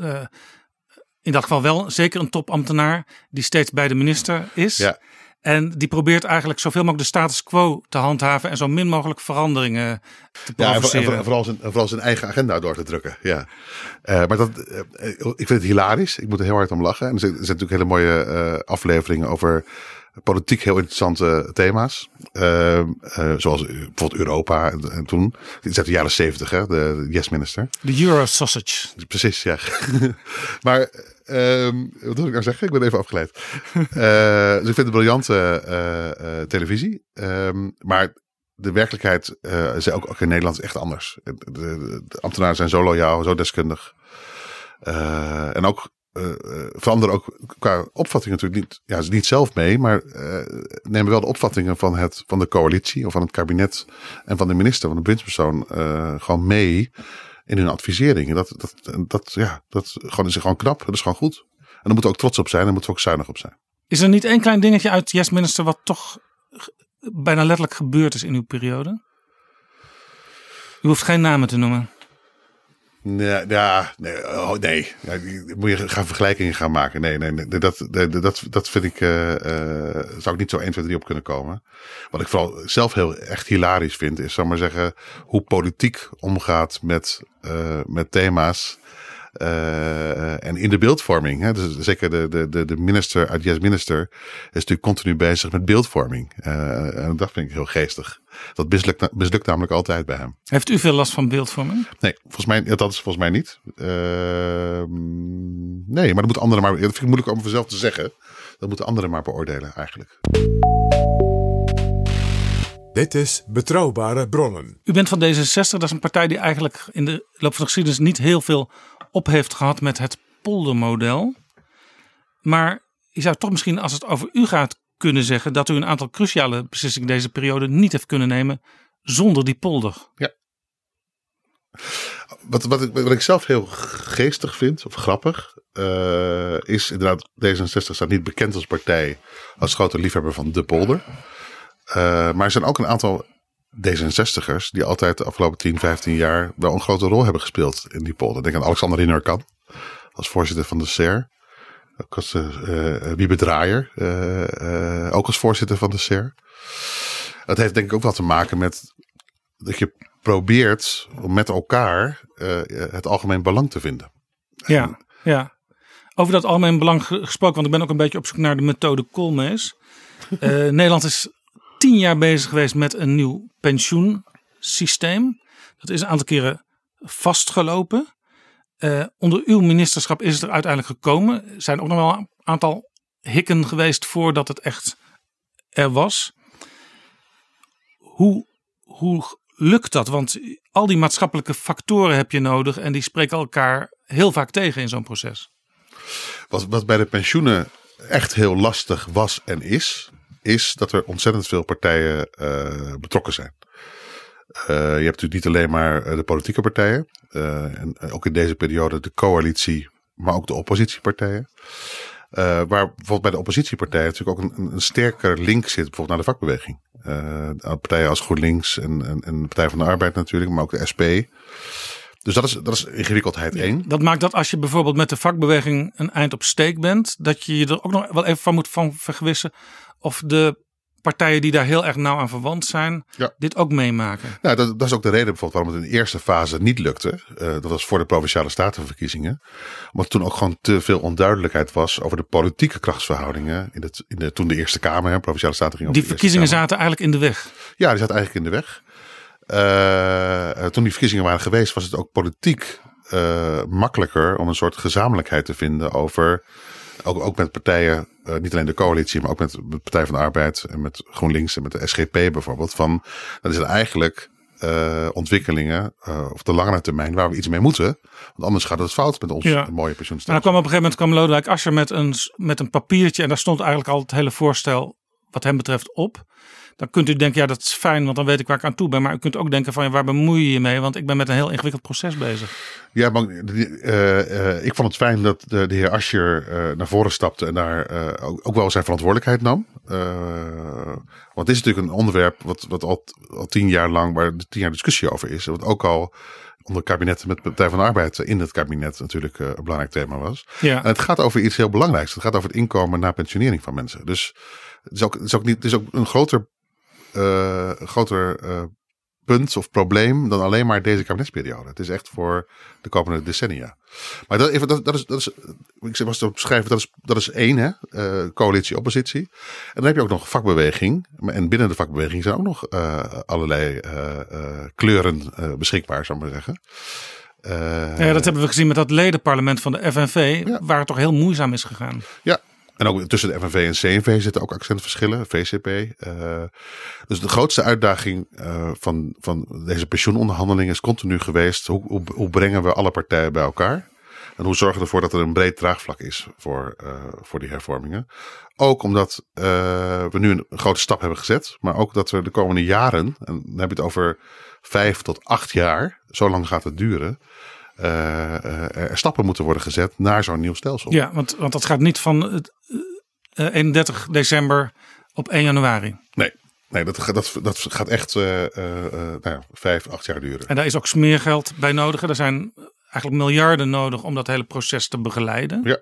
in dat geval wel zeker een topambtenaar die steeds bij de minister is. Ja. En die probeert eigenlijk zoveel mogelijk de status quo te handhaven en zo min mogelijk veranderingen te Ja, en, voor- en, provoceren. voor- vooral, zijn, vooral zijn eigen agenda door te drukken. Ja. Eh, maar dat, eh, ik vind het hilarisch. Ik moet er heel hard om lachen. En er zijn, er zijn natuurlijk hele mooie eh, afleveringen over politiek heel interessante thema's. Eh, eh, zoals bijvoorbeeld Europa en, en toen. Dit is uit de jaren zeventig, hè, de Yes-minister. De Euro Sausage. Precies, ja. maar ehm, wat wil ik nou zeggen? Ik ben even afgeleid. Eh, dus ik vind het briljante eh, televisie. Ehm, maar de werkelijkheid is ook, ook in Nederland echt anders. De, de- de ambtenaren zijn zo loyaal, zo deskundig. En ook veranderen ook qua opvatting natuurlijk niet, ja, niet zelf mee, maar nemen wel de opvattingen van, het, van de coalitie of van het kabinet en van de minister, van de bewindspersoon, gewoon mee in hun advisering. En dat, dat, dat, ja, dat gewoon, is gewoon knap, dat is gewoon goed. En daar moeten we ook trots op zijn en daar moeten we ook zuinig op zijn. Is er niet één klein dingetje uit Yes Minister wat toch bijna letterlijk gebeurd is in uw periode? U hoeft geen namen te noemen. Nee, ja, nee, oh, nee. Moet je gaan vergelijkingen gaan maken. Nee, nee, nee dat, dat, dat, vind ik, eh, eh, zou ik niet zo 1, 2, 3 op kunnen komen. Wat ik vooral zelf heel echt hilarisch vind, is, zal maar zeggen, hoe politiek omgaat met, eh, met thema's. Eh, en in de beeldvorming. Hè? Dus zeker de, de, de, de minister, uit Yes Minister, is natuurlijk continu bezig met beeldvorming. Eh, en dat vind ik heel geestig. Dat mislukt, mislukt namelijk altijd bij hem. Heeft u veel last van beeldvorming? Nee, volgens mij, dat is volgens mij niet. Ehm, nee, maar dat moeten anderen maar. Dat vind ik moeilijk om vanzelf te zeggen. Dat moeten anderen maar beoordelen, eigenlijk. Dit is Betrouwbare Bronnen. U bent van D66, dat is een partij die eigenlijk in de loop van de geschiedenis niet heel veel op heeft gehad met het poldermodel. Maar je zou toch misschien, als het over u gaat, kunnen zeggen dat u een aantal cruciale beslissingen deze periode niet heeft kunnen nemen zonder die polder. Wat, wat, ik, wat ik zelf heel geestig vind, of grappig, eh, is inderdaad, D66 staat niet bekend als partij als grote liefhebber van de polder. Eh, maar er zijn ook een aantal D66'ers die altijd de afgelopen 10, 15 jaar wel een grote rol hebben gespeeld in die polder. Denk aan Alexander Rinnerkan, als voorzitter van de SER. Ook als Wiebe Draaier, eh, ook als voorzitter van de SER. Het heeft denk ik ook wel te maken met dat je probeert om met elkaar het algemeen belang te vinden. Ja, ja. Over dat algemeen belang ge- gesproken, want ik ben ook een beetje op zoek naar de methode Koolmees. Eh, Nederland is tien jaar bezig geweest met een nieuw pensioensysteem. Dat is een aantal keren vastgelopen. Eh, onder uw ministerschap is het er uiteindelijk gekomen. Er zijn ook nog wel een aantal hikken geweest voordat het echt er was. Hoe, hoe lukt dat? Want al die maatschappelijke factoren heb je nodig en die spreken elkaar heel vaak tegen in zo'n proces. Wat, wat bij de pensioenen echt heel lastig was en is, is dat er ontzettend veel partijen eh, betrokken zijn. Eh, je hebt natuurlijk niet alleen maar eh, de politieke partijen, en ook in deze periode de coalitie, maar ook de oppositiepartijen. Waar bijvoorbeeld bij de oppositiepartijen natuurlijk ook een, een sterker link zit, bijvoorbeeld naar de vakbeweging. Partijen als GroenLinks en, en, en de Partij van de Arbeid natuurlijk, maar ook de SP. Dus dat is, dat is ingewikkeldheid één. Dat maakt dat als je bijvoorbeeld met de vakbeweging een eind op steek bent, dat je je er ook nog wel even van moet van vergewissen of de partijen die daar heel erg nauw aan verwant zijn, Ja. dit ook meemaken. Nou, dat, dat is ook de reden bijvoorbeeld waarom het in de eerste fase niet lukte. Eh, dat was voor de provinciale statenverkiezingen. Omdat toen ook gewoon te veel onduidelijkheid was over de politieke krachtsverhoudingen. In, het, in de, toen de Eerste Kamer, hè, provinciale staten ging over Die verkiezingen Kamer. zaten eigenlijk in de weg. Ja, die zat eigenlijk in de weg. Eh, toen die verkiezingen waren geweest, was het ook politiek eh, makkelijker om een soort gezamenlijkheid te vinden over. Ook, ook met partijen, eh, niet alleen de coalitie, maar ook met de Partij van de Arbeid en met GroenLinks en met de SGP bijvoorbeeld. Van dat zijn eigenlijk ontwikkelingen eh, op de langere termijn waar we iets mee moeten. Want anders gaat het fout met ons Ja. mooie En dan pensioenstelsel. kwam op een gegeven moment kwam Lodewijk Asscher met een, met een papiertje en daar stond eigenlijk al het hele voorstel wat hem betreft op. Dan kunt u denken, ja dat is fijn, want dan weet ik waar ik aan toe ben. Maar u kunt ook denken van, ja, waar bemoei je je mee? Want ik ben met een heel ingewikkeld proces bezig. Ja, maar eh, eh, ik vond het fijn dat de, de heer Ascher eh, naar voren stapte en daar ook, ook wel zijn verantwoordelijkheid nam. Want dit is natuurlijk een onderwerp wat, wat al, al tien jaar lang, waar tien jaar discussie over is. Wat ook al onder kabinetten met de Partij van de Arbeid in het kabinet natuurlijk een belangrijk thema was. Ja. En het gaat over iets heel belangrijks. Het gaat over het inkomen na pensionering van mensen. Dus het is ook, het is ook, niet, het is ook een groter, eh, een groter eh, punt of probleem dan alleen maar deze kabinetsperiode. Het is echt voor de komende decennia. Maar dat, even, dat, dat, is, dat is, ik was te beschrijven, dat is, dat is één, hè? eh, coalitie, oppositie. En dan heb je ook nog vakbeweging. En binnen de vakbeweging zijn ook nog eh, allerlei eh, eh, kleuren eh, beschikbaar, zou ik maar zeggen. Eh, Ja, dat hebben we gezien met dat ledenparlement van de FNV, Ja. waar het toch heel moeizaam is gegaan. Ja, en ook tussen de FNV en CNV zitten ook accentverschillen, VCP. eh, dus de grootste uitdaging eh, van, van deze pensioenonderhandelingen is continu geweest: hoe, brengen we alle partijen bij elkaar? En hoe zorgen we ervoor dat er een breed draagvlak is voor, eh, voor die hervormingen? Ook omdat we nu een grote stap hebben gezet, maar ook dat we de komende jaren, en dan heb je het over vijf tot acht jaar, zo lang gaat het duren, er stappen moeten worden gezet naar zo'n nieuw stelsel. Ja, want, want dat gaat niet van het, eh, 31 december op 1 januari. Nee, nee dat, gaat- dat, dat gaat echt eh, eh, eh, nou ja, vijf, acht jaar duren. En daar is ook smeergeld bij nodig. Er zijn eigenlijk miljarden nodig om dat hele proces te begeleiden. Ja.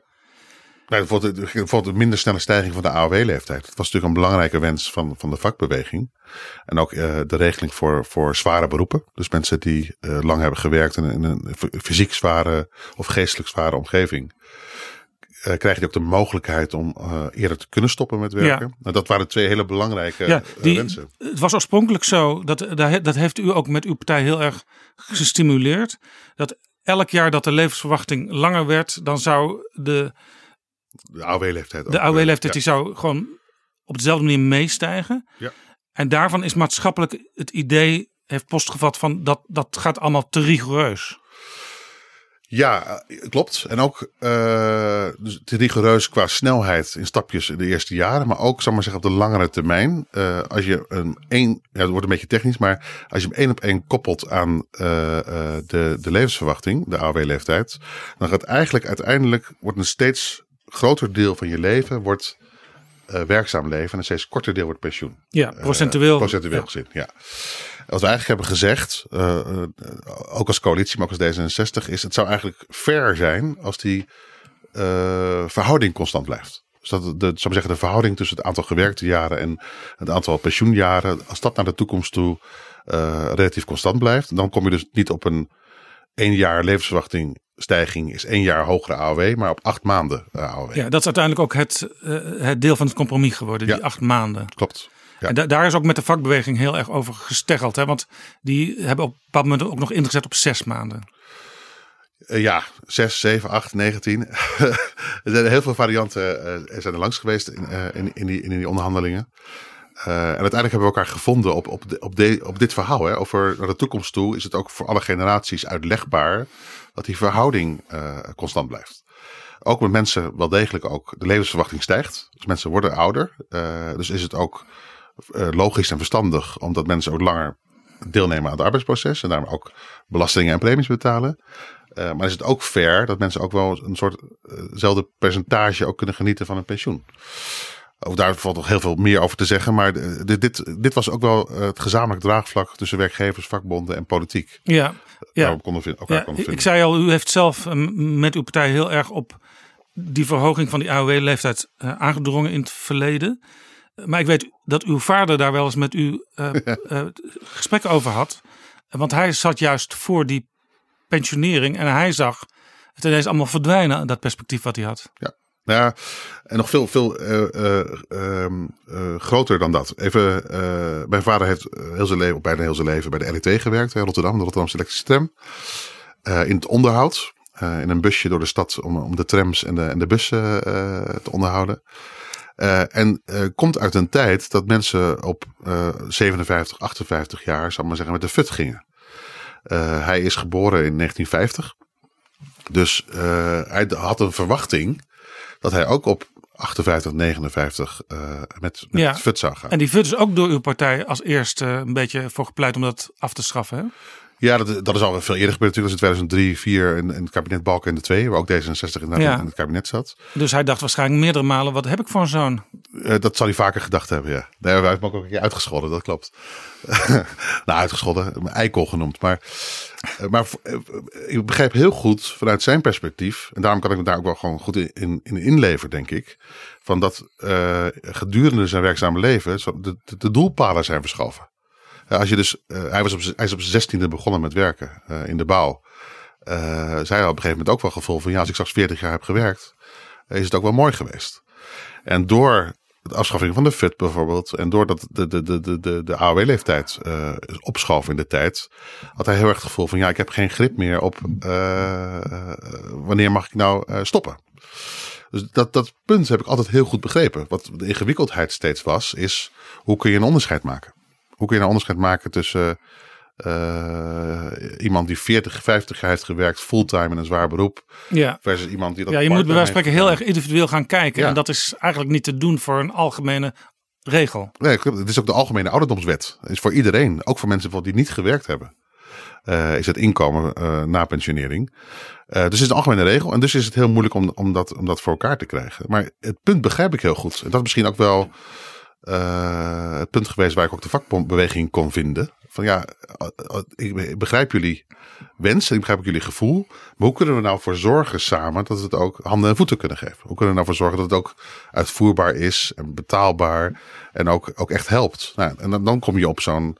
Nou, bijvoorbeeld, een minder snelle stijging van de AOW-leeftijd. Dat was natuurlijk een belangrijke wens van, van de vakbeweging. En ook uh, de regeling voor, voor zware beroepen. Dus mensen die uh, lang hebben gewerkt in, in een fysiek zware of geestelijk zware omgeving. Uh, krijg je ook de mogelijkheid om eerder te kunnen stoppen met werken. Ja. Nou, dat waren twee hele belangrijke ja, die, wensen. Het was oorspronkelijk zo, dat, dat heeft u ook met uw partij heel erg gestimuleerd. Dat elk jaar dat de levensverwachting langer werd, dan zou de de AOW-leeftijd. De AOW-leeftijd ja. die zou gewoon op dezelfde manier meestijgen. Ja. En daarvan is maatschappelijk het idee, heeft postgevat van dat, dat gaat allemaal te rigoureus. Ja, klopt. En ook uh, dus te rigoureus qua snelheid in stapjes in de eerste jaren. Maar ook, zal maar zeggen, op de langere termijn. Uh, als je een één, ja, het wordt een beetje technisch, maar als je hem één op één koppelt aan uh, de, de levensverwachting, de AOW-leeftijd. Dan gaat eigenlijk uiteindelijk, wordt een steeds groter deel van je leven wordt uh, werkzaam leven en een steeds korter deel wordt pensioen. Ja, procentueel. Uh, procentueel ja. gezien, ja. Wat we eigenlijk hebben gezegd, uh, ook als coalitie, maar ook als D66, is het zou eigenlijk fair zijn als die verhouding constant blijft. Dus dat de, zou zeggen, de verhouding tussen het aantal gewerkte jaren en het aantal pensioenjaren, als dat naar de toekomst toe relatief constant blijft, dan kom je dus niet op een één jaar levensverwachting stijging is één jaar hogere AOW, maar op acht maanden AOW. Ja, dat is uiteindelijk ook het, uh, het deel van het compromis geworden, die acht maanden. Klopt. Ja. En da daar is ook met de vakbeweging heel erg over gesteggeld. Hè? Want die hebben op een bepaald moment ook nog ingezet op zes maanden. Uh, ja, 6, 7, 8, 19. er zijn heel veel varianten er zijn er langs geweest in, in, in, die, in die onderhandelingen. Uh, en uiteindelijk hebben we elkaar gevonden op, op, de, op, de, op dit verhaal. Hè. Over naar de toekomst toe is het ook voor alle generaties uitlegbaar dat die verhouding uh, constant blijft. Ook met mensen wel degelijk ook de levensverwachting stijgt. Dus mensen worden ouder. Uh, dus is het ook logisch en verstandig omdat mensen ook langer deelnemen aan het arbeidsproces en daarmee ook belastingen en premies betalen. maar is het ook fair dat mensen ook wel een soortzelfde percentage ook kunnen genieten van een pensioen? Of daar valt nog heel veel meer over te zeggen. Maar dit, dit, dit was ook wel het gezamenlijk draagvlak tussen werkgevers, vakbonden en politiek. Ja, ja. Konden vinden, elkaar ja konden vinden. ik zei al, u heeft zelf met uw partij heel erg op die verhoging van die AOW-leeftijd aangedrongen in het verleden. Maar ik weet dat uw vader daar wel eens met u uh, uh, gesprekken over had. Want hij zat juist voor die pensionering en hij zag het ineens allemaal verdwijnen, dat perspectief wat hij had. Ja. Nou ja, en nog veel, veel uh, uh, uh, groter dan dat. Even, mijn vader heeft heel zijn leven, bijna heel zijn leven bij de LET gewerkt in Rotterdam, de Rotterdamse elektrische tram. in het onderhoud, in een busje door de stad om, om de trams en de, en de bussen te onderhouden. en komt uit een tijd dat mensen op 57, 58 jaar, zal ik maar zeggen, met de fut gingen. hij is geboren in 1950. Dus hij had een verwachting dat hij ook op 58, 59 uh, met, met ja. FUT zou gaan. En die FUT is ook door uw partij als eerste een beetje voor gepleit om dat af te schaffen. Hè? Ja, dat, dat is al veel eerder gebeurd natuurlijk. Dat is in 2003, 2004 in, in het kabinet Balken de 2, waar ook D66 in, ja. in het kabinet zat. Dus hij dacht waarschijnlijk meerdere malen, wat heb ik voor een zoon? Uh, dat zal hij vaker gedacht hebben, ja. Nee, hij heeft me ook een keer uitgescholden, dat klopt. nou, uitgescholden, eikel genoemd. Maar, uh, maar uh, ik begrijp heel goed vanuit zijn perspectief, en daarom kan ik me daar ook wel gewoon goed in, in, in inleveren, denk ik. Van dat gedurende zijn werkzame leven de, de, de doelpalen zijn verschoven. Als je dus, hij, was op, hij is op zijn zestiende begonnen met werken in de bouw. Zij had op een gegeven moment ook wel gevoel van ja, als ik straks 40 jaar heb gewerkt, is het ook wel mooi geweest. En door de afschaffing van de FUT bijvoorbeeld, en doordat de, de, de, de, de, de AOW-leeftijd uh, in de tijd, had hij heel erg het gevoel van ja, ik heb geen grip meer op wanneer mag ik nou stoppen. Dus dat, dat punt heb ik altijd heel goed begrepen. Wat de ingewikkeldheid steeds was, is hoe kun je een onderscheid maken? Hoe kun je een onderscheid maken tussen uh, iemand die 40, 50 jaar heeft gewerkt, fulltime in een zwaar beroep. Ja. Versus iemand die dat. Ja, je moet bij wijze van spreken heel erg individueel gaan kijken. Ja. En dat is eigenlijk niet te doen voor een algemene regel. Nee, het is ook de algemene ouderdomswet. Het is voor iedereen, ook voor mensen die niet gewerkt hebben. Uh, is het inkomen uh, na pensionering. dus het is een algemene regel. En dus is het heel moeilijk om, om, dat, om dat voor elkaar te krijgen. Maar het punt begrijp ik heel goed. En dat is misschien ook wel het punt geweest waar ik ook de vakbeweging kon vinden. Van ja, eh, eh, ik be- ik begrijp jullie wens en ik begrijp ook jullie gevoel. Maar hoe kunnen we nou voor zorgen samen dat we het ook handen en voeten kunnen geven? Hoe kunnen we nou voor zorgen dat het ook uitvoerbaar is en betaalbaar en ook, ook echt helpt? Nou, en dan, dan kom je op zo'n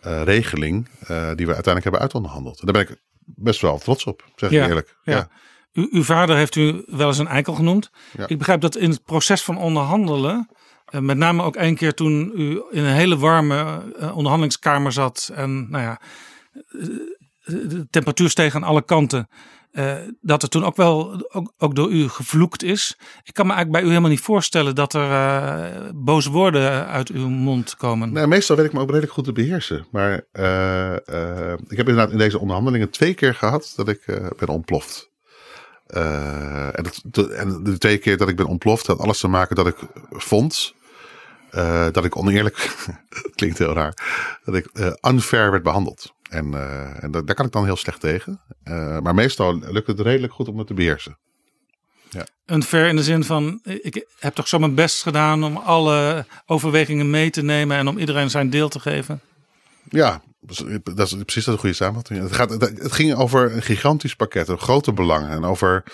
eh, regeling eh, die we uiteindelijk hebben uitonderhandeld. En daar ben ik best wel trots op, zeg ik Ja, eerlijk. ja. U, uw vader heeft u wel eens een eikel genoemd. Ja. Ik begrijp dat in het proces van onderhandelen, eh, met name ook één keer toen u in een hele warme eh, onderhandelingskamer zat en nou ja, eh, de temperatuur steeg aan alle kanten. eh, dat er toen ook wel ook, ook door u gevloekt is. Ik kan me eigenlijk bij u helemaal niet voorstellen dat er eh, boze woorden uit uw mond komen. Nou, meestal weet ik me ook redelijk goed te beheersen. Maar eh, eh, ik heb inderdaad in deze onderhandelingen twee keer gehad dat ik eh, ben ontploft. Eh, en, dat, de- en de twee keer dat ik ben ontploft had alles te maken dat ik vond eh, dat ik oneerlijk, klinkt heel raar, dat ik eh, unfair werd behandeld. En, eh, en dat, daar kan ik dan heel slecht tegen. Eh, maar meestal lukt het redelijk goed om het te beheersen. Unfair in de zin van, ik heb toch zo mijn best gedaan om alle overwegingen mee te nemen en om iedereen zijn deel te geven. Ja, dat is precies dat goede samenvatting. Het, gaat, het ging over een gigantisch pakket, een grote belangen. En over,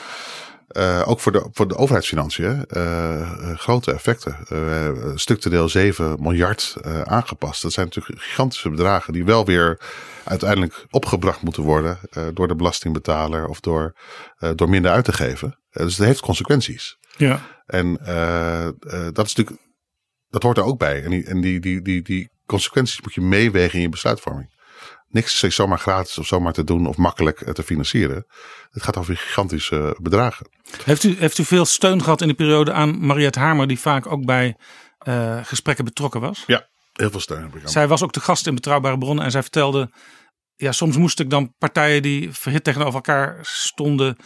eh, ook voor de, voor de overheidsfinanciën, eh, grote effecten. Uh, structureel 7 miljard aangepast. Dat zijn natuurlijk gigantische bedragen die wel weer uiteindelijk opgebracht moeten worden door de belastingbetaler of door, door minder uit te geven. Dus het heeft consequenties. Ja. En dat is natuurlijk, dat hoort er ook bij. En die, en die, die, die, die consequenties moet je meewegen in je besluitvorming. Niks is zomaar gratis of zomaar te doen of makkelijk eh, te financieren. Het gaat over gigantische bedragen. Heeft u, heeft u veel steun gehad in de periode aan Mariette Hamer, die vaak ook bij uh, gesprekken betrokken was? Ja, heel veel steun. Zij was ook de gast in Betrouwbare Bronnen en zij vertelde... Ja, soms moest ik dan partijen die verhit tegenover elkaar stonden...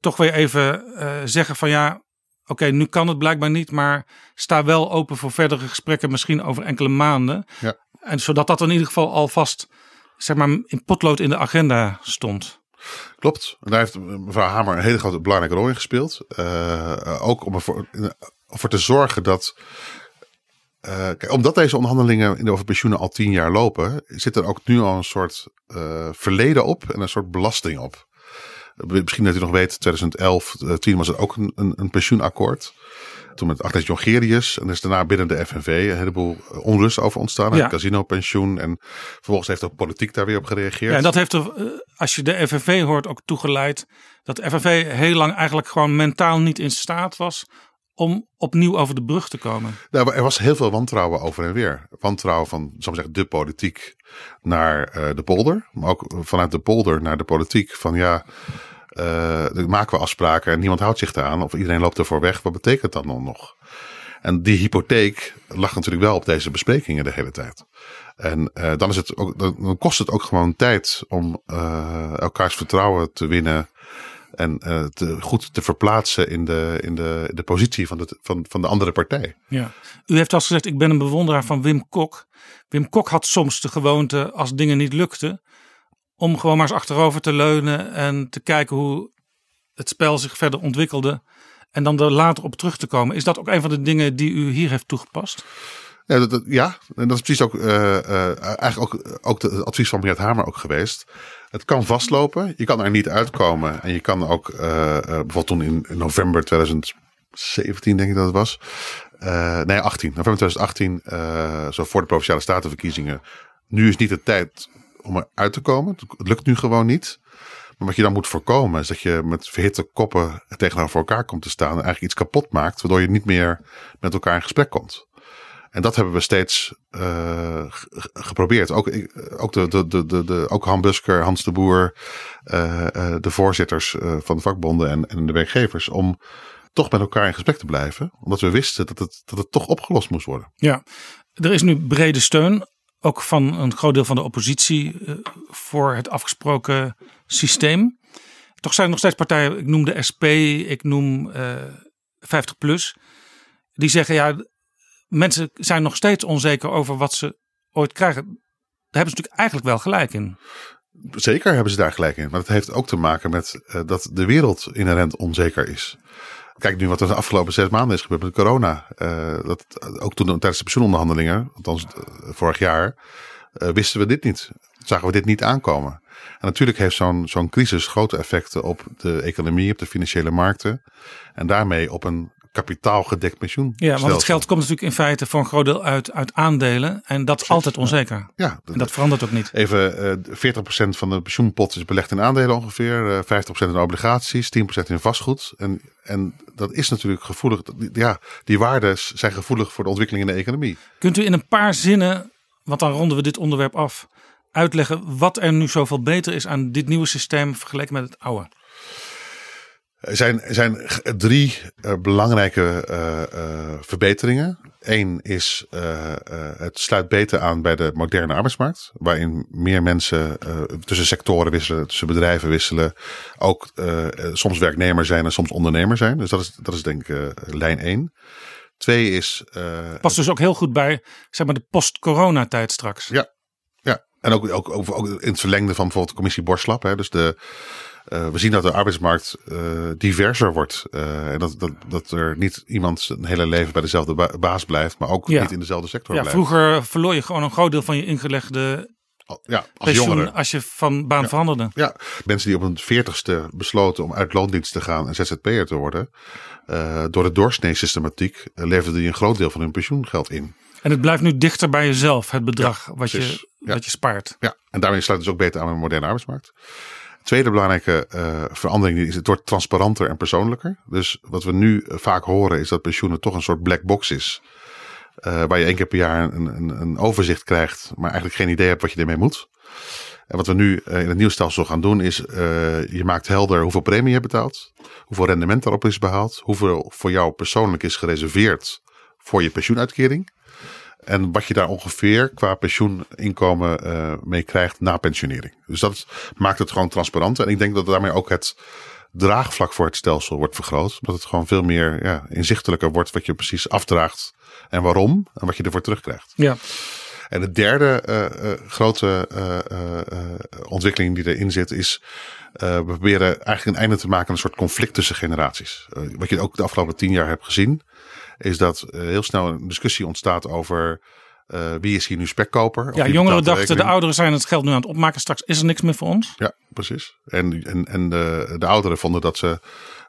toch weer even uh, zeggen van ja, okay, nu kan het blijkbaar niet... maar sta wel open voor verdere gesprekken, misschien over enkele maanden. Ja. En zodat dat in ieder geval alvast zeg maar, in potlood in de agenda stond. Klopt. En daar heeft mevrouw Hamer een hele grote belangrijke rol in gespeeld. Uh, ook om ervoor, te zorgen dat. Uh, kijk, omdat deze onderhandelingen over pensioenen al tien jaar lopen, zit er ook nu al een soort uh, verleden op en een soort belasting op. Misschien dat u nog weet, 2011, 10 was er ook een, een, een pensioenakkoord. Toen met Agnes Jongerius. En er is daarna binnen de FNV een heleboel onrust over ontstaan. Ja. Casino-pensioen. En vervolgens heeft ook politiek daar weer op gereageerd. Ja, en dat heeft er, als je de FNV hoort, ook toegeleid. Dat de FNV heel lang eigenlijk gewoon mentaal niet in staat was om opnieuw over de brug te komen. Nou, er was heel veel wantrouwen over en weer. Wantrouwen van, zal zeggen, de politiek naar uh, de polder. Maar ook vanuit de polder naar de politiek. Van ja, uh, maken we afspraken en niemand houdt zich eraan. Of iedereen loopt ervoor weg. Wat betekent dat dan nog? En die hypotheek lag natuurlijk wel op deze besprekingen de hele tijd. En uh, dan, is het ook, dan kost het ook gewoon tijd om elkaars vertrouwen te winnen. En uh, te, goed te verplaatsen in de, in de, in de positie van de, van, van de andere partij. Ja. U heeft al gezegd, ik ben een bewonderaar van Wim Kok. Wim Kok had soms de gewoonte, als dingen niet lukten, om gewoon maar eens achterover te leunen en te kijken hoe het spel zich verder ontwikkelde. En dan er later op terug te komen. Is dat ook een van de dingen die u hier heeft toegepast? Ja, dat, dat, ja. en dat is precies ook, uh, uh, eigenlijk ook, ook het advies van Mariette Hamer ook geweest. Het kan vastlopen, je kan er niet uitkomen. En je kan ook, uh, bijvoorbeeld toen in, november 2017 denk ik dat het was. nee, 18, november 2018, zo voor de Provinciale Statenverkiezingen. Nu is niet de tijd om eruit te komen. Het lukt nu gewoon niet. Maar wat je dan moet voorkomen is dat je met verhitte koppen tegenover elkaar komt te staan. En eigenlijk iets kapot maakt, waardoor je niet meer met elkaar in gesprek komt. En dat hebben we steeds uh, geprobeerd. Ook, ook, de, de, de, de, ook Han Busker, Hans de Boer, uh, uh, de voorzitters van de vakbonden en, en de werkgevers. Om toch met elkaar in gesprek te blijven. Omdat we wisten dat het, dat het toch opgelost moest worden. Ja, er is nu brede steun. Ook van een groot deel van de oppositie voor het afgesproken systeem. Toch zijn er nog steeds partijen, ik noem de SP, ik noem 50PLUS. Die zeggen ja, mensen zijn nog steeds onzeker over wat ze ooit krijgen. Daar hebben ze natuurlijk eigenlijk wel gelijk in. Zeker hebben ze daar gelijk in. Maar het heeft ook te maken met uh, dat de wereld inherent onzeker is. Kijk nu wat er de afgelopen zes maanden is gebeurd met corona. Uh, dat, ook toen tijdens de pensioenonderhandelingen, althans vorig jaar, eh, wisten we dit niet. Zagen we dit niet aankomen. En natuurlijk heeft zo'n zo'n crisis grote effecten op de economie, op de financiële markten. En daarmee op een kapitaalgedekt pensioen. Ja, want het geld komt natuurlijk in feite voor een groot deel uit, uit aandelen. En dat is altijd onzeker. Ja, En dat verandert ook niet. Even eh 40% van de pensioenpot is belegd in aandelen ongeveer. eh 50% in obligaties, 10% in vastgoed. En, en dat is natuurlijk gevoelig. Ja, die waarden zijn gevoelig voor de ontwikkeling in de economie. Kunt u in een paar zinnen, want dan ronden we dit onderwerp af, uitleggen wat er nu zoveel beter is aan dit nieuwe systeem vergeleken met het oude? Er zijn, er zijn drie eh, belangrijke eh, eh, verbeteringen. Eén is het sluit beter aan bij de moderne arbeidsmarkt. Waarin meer mensen tussen sectoren wisselen, tussen bedrijven wisselen. Ook soms werknemer zijn en soms ondernemer zijn. Dus dat is, dat is denk ik lijn één. Twee is Past dus ook heel goed bij zeg maar, de post-corona tijd straks. Ja, ja. en ook, ook, ook, ook in het verlengde van bijvoorbeeld de commissie Borslap. Hè. Dus de, eh, we zien dat de arbeidsmarkt eh, diverser wordt. Eh, en dat, dat, dat er niet iemand zijn hele leven bij dezelfde ba- baas blijft, maar ook Ja. niet in dezelfde sector Ja, blijft. vroeger verloor je gewoon een groot deel van je ingelegde Ja, als pensioen als je van baan veranderde. Ja, mensen die op hun veertigste besloten om uit loondienst te gaan en ZZP'er te worden. door de doorsnee-systematiek leverden die een groot deel van hun pensioengeld in. En het blijft nu dichter bij jezelf, het bedrag wat, precies. je, Ja. wat je spaart. Ja, en daarmee sluit het dus ook beter aan bij de moderne arbeidsmarkt. Tweede belangrijke eh, verandering is het wordt transparanter en persoonlijker. Dus wat we nu eh, vaak horen is dat pensioenen toch een soort black box is. Eh, waar je één keer per jaar een, een, een overzicht krijgt, maar eigenlijk geen idee hebt wat je ermee moet. En wat we nu in het nieuwe stelsel gaan doen is, je maakt helder hoeveel premie je hebt betaald, hoeveel rendement daarop is behaald, hoeveel voor jou persoonlijk is gereserveerd voor je pensioenuitkering. En wat je daar ongeveer qua pensioeninkomen eh, mee krijgt na pensionering. Dus dat maakt het gewoon transparant. En ik denk dat daarmee ook het draagvlak voor het stelsel wordt vergroot. Dat het gewoon veel meer ja, inzichtelijker wordt wat je precies afdraagt en waarom. En wat je ervoor terugkrijgt. Ja. En de derde eh, eh, grote ontwikkeling die erin zit is... we proberen eigenlijk een einde te maken aan een soort conflict tussen generaties. Wat je ook de afgelopen tien jaar hebt gezien... is dat eh, heel snel een discussie ontstaat over... eh, wie is hier nu spekkoper? Ja, jongeren de dachten, de ouderen zijn het geld nu aan het opmaken. Straks is er niks meer voor ons. Ja, precies. En, en, en de, de ouderen vonden dat ze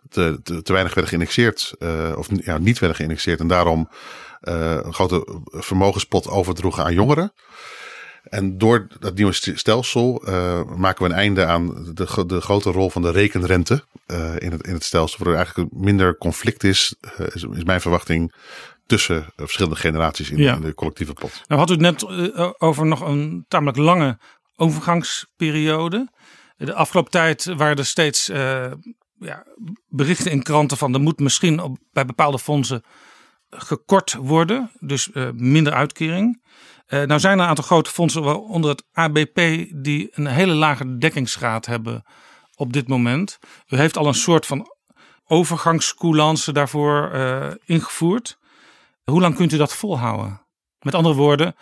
te, te, te weinig werden geïndexeerd. eh, of ja, niet werden geïndexeerd. En daarom een grote vermogenspot overdroegen aan jongeren. En door dat nieuwe st- stelsel eh, maken we een einde aan de, de grote rol van de rekenrente eh, in, het, in het stelsel. Waardoor er eigenlijk minder conflict is, eh, is, is mijn verwachting, tussen verschillende generaties in, Ja. in de collectieve pot. Nou had u het net over nog een tamelijk lange overgangsperiode. De afgelopen tijd waren er steeds ja, berichten in kranten van er moet misschien op, bij bepaalde fondsen gekort worden. Dus minder uitkering. Eh, nou zijn er een aantal grote fondsen, waaronder het ABP, die een hele lage dekkingsgraad hebben op dit moment. U heeft al een soort van overgangscoulance daarvoor eh, ingevoerd. Hoe lang kunt u dat volhouden? Met andere woorden,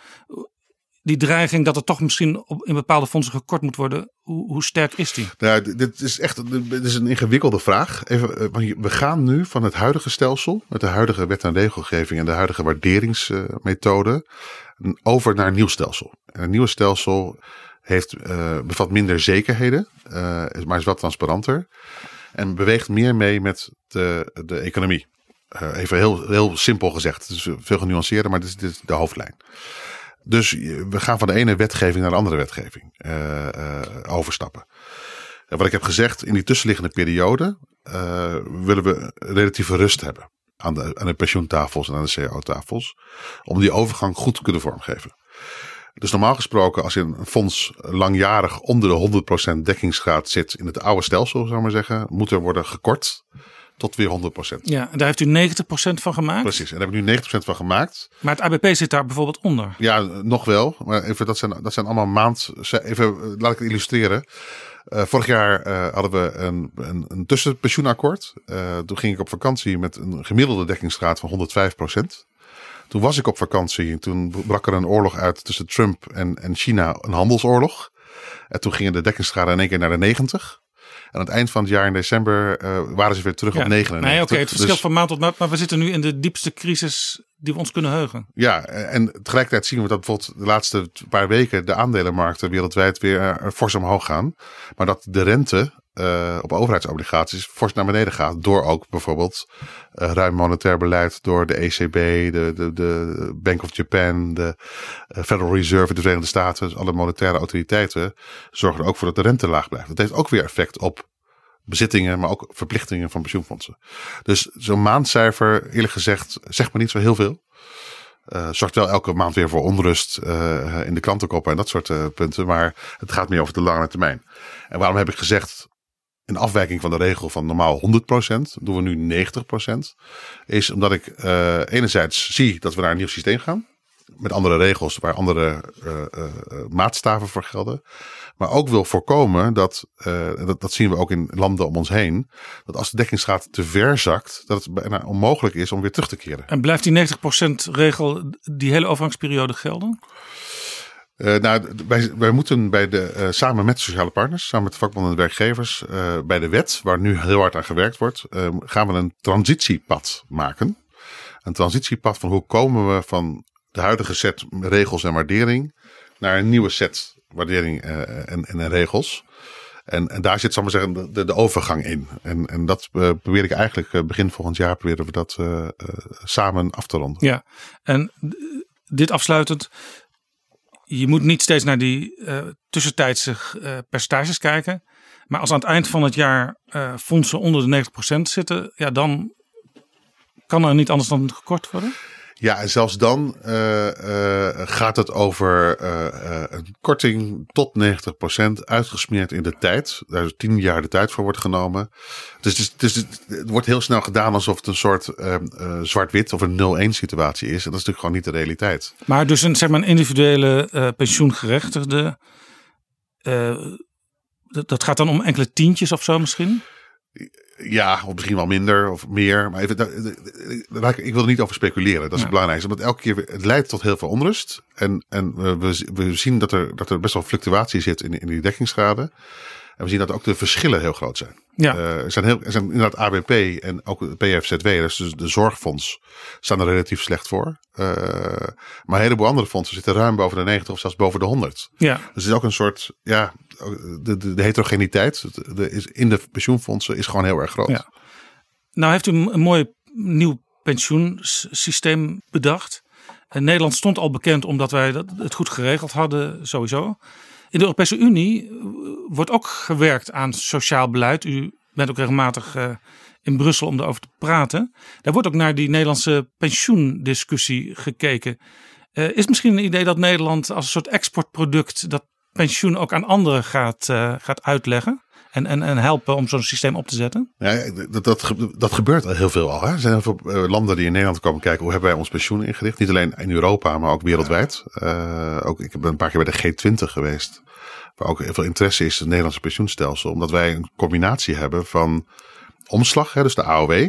die dreiging dat er toch misschien op, in bepaalde fondsen gekort moet worden, hoe, hoe sterk is die? Nou, dit- is echt dit is een ingewikkelde vraag. Even, eh, we gaan nu van het huidige stelsel, met de huidige wet en regelgeving en de huidige waarderingsmethode, over naar een nieuw stelsel. En een nieuwe stelsel heeft, eh, bevat minder zekerheden, eh, is- maar is wel transparanter. En beweegt meer mee met de, de economie. Even heel, heel simpel gezegd. Het is veel genuanceerder, maar dit is de hoofdlijn. Dus we gaan van de ene wetgeving naar de andere wetgeving eh, eh, overstappen. En wat ik heb gezegd, in die tussenliggende periode eh, willen we relatieve rust hebben aan de, aan de pensioentafels en aan de cao-tafels. Om die overgang goed te kunnen vormgeven. Dus normaal gesproken, als je een fonds langjarig onder de 100% dekkingsgraad zit in het oude stelsel, zou ik maar zeggen, moet er worden gekort tot weer 100%. Ja, en daar heeft u 90% van gemaakt. Precies, en daar heb ik nu 90% van gemaakt. Maar het ABP zit daar bijvoorbeeld onder. Ja, nog wel. Maar even, dat, zijn, dat zijn allemaal maand. Even, eh, laat ik het illustreren. Eh, vorig jaar eh, hadden we een, een, een tussenpensioenakkoord. Toen ging ik op vakantie met een gemiddelde dekkingsgraad van 105% Toen was ik op vakantie en toen brak er een oorlog uit tussen Trump en, en China, een handelsoorlog. En toen gingen de dekkingsgraden in één keer naar de 90. Aan het eind van het jaar in december eh, waren ze weer terug op 99. Nee, oké, het verschilt Dus- van maand tot maand. Maar we zitten nu in de diepste crisis die we ons kunnen heugen. Ja, en tegelijkertijd zien we dat bijvoorbeeld de laatste paar weken de aandelenmarkten wereldwijd weer eh, fors omhoog gaan. Maar dat de rente eh, op overheidsobligaties fors naar beneden gaat. Door ook bijvoorbeeld eh, ruim monetair beleid door de ECB, de, de, de Bank of Japan, de eh, Federal Reserve de Verenigde Staten. Dus alle monetaire autoriteiten zorgen er ook voor dat de rente laag blijft. Dat heeft ook weer effect op bezittingen, maar ook verplichtingen van pensioenfondsen. Dus zo'n maandcijfer, eerlijk gezegd, zegt me niet zo heel veel. Zorgt wel elke maand weer voor onrust in de klantenkoppen en dat soort punten. Maar het gaat meer over de lange termijn. En waarom heb ik gezegd, in afwijking van de regel van normaal 100%, doen we nu 90%. Is omdat ik eh, enerzijds zie dat we naar een nieuw systeem gaan. Met andere regels waar andere eh, eh, maatstaven voor gelden. Maar ook wil voorkomen dat, dat, dat zien we ook in landen om ons heen. Dat als de dekkingsgraad te ver zakt, dat het bijna onmogelijk is om weer terug te keren. En blijft die 90% regel die hele overgangsperiode gelden? Eh, nou, wij, moeten bij de, eh, samen met sociale partners, samen met de vakbonden en werkgevers, eh, bij de wet, waar nu heel hard aan gewerkt wordt, eh, gaan we een transitiepad maken. Een transitiepad van hoe komen we van de huidige set regels en waardering naar een nieuwe set waardering en, en regels. En, daar zit, zal maar zeggen, de, de overgang in. En, en dat probeer ik eigenlijk begin volgend jaar proberen we dat samen af te ronden. Ja, en dit afsluitend. Je moet niet steeds naar die eh, tussentijdse eh, percentages kijken. Maar als aan het eind van het jaar eh, fondsen onder de 90% zitten, ja, dan kan er niet anders dan gekort worden. Ja, en zelfs dan eh, eh, gaat het over eh, een korting tot 90% uitgesmeerd in de tijd. Daar is 10 jaar de tijd voor wordt genomen. Dus, het, wordt heel snel gedaan alsof het een soort zwart-wit of een 0-1 situatie is. En dat is natuurlijk gewoon niet de realiteit. Maar dus een, zeg maar, een individuele pensioengerechtigde. dat gaat dan om enkele tientjes of zo misschien? Ja, of misschien wel minder of meer. Maar even, daar- ik wil er niet over speculeren. Dat is Ja. het belangrijkste. Omdat elke keer weer- het leidt tot heel veel onrust. En, en we, we, zien dat er, dat er best wel fluctuatie zit in, in die dekkingsgraden. En we zien dat ook de verschillen heel groot zijn. Ja. Eh, er, zijn heel, er zijn inderdaad ABP en ook de PFZW, dus de zorgfonds, staan er relatief slecht voor. Eh, maar een heleboel andere fondsen zitten ruim boven de 90 of zelfs boven de 100. Ja. Dus het is ook een soort, ja, de, de, de heterogeniteit is in de pensioenfondsen is gewoon heel erg groot. Nou heeft u een mooi nieuw pensioensysteem bedacht. En Nederland stond al bekend omdat wij het goed geregeld hadden, sowieso. In de Europese Unie eh, wordt ook gewerkt aan sociaal beleid. U bent ook regelmatig eh, in Brussel om erover te praten. Daar wordt ook naar die Nederlandse pensioendiscussie gekeken. Eh, is misschien een idee dat Nederland als een soort exportproduct dat pensioen ook aan anderen gaat, eh, gaat uitleggen? En, en, en helpen om zo'n systeem op te zetten? Ja, dat, dat, dat gebeurt heel veel al. Hè? Er zijn veel eh, landen die in Nederland komen kijken hoe hebben wij ons pensioen ingericht. Niet alleen in Europa, maar ook wereldwijd. Eh, ook, ik ben een paar keer bij de G20 geweest. Waar ook heel veel interesse is in het Nederlandse pensioenstelsel. Omdat wij een combinatie hebben van omslag, hè, dus de AOW.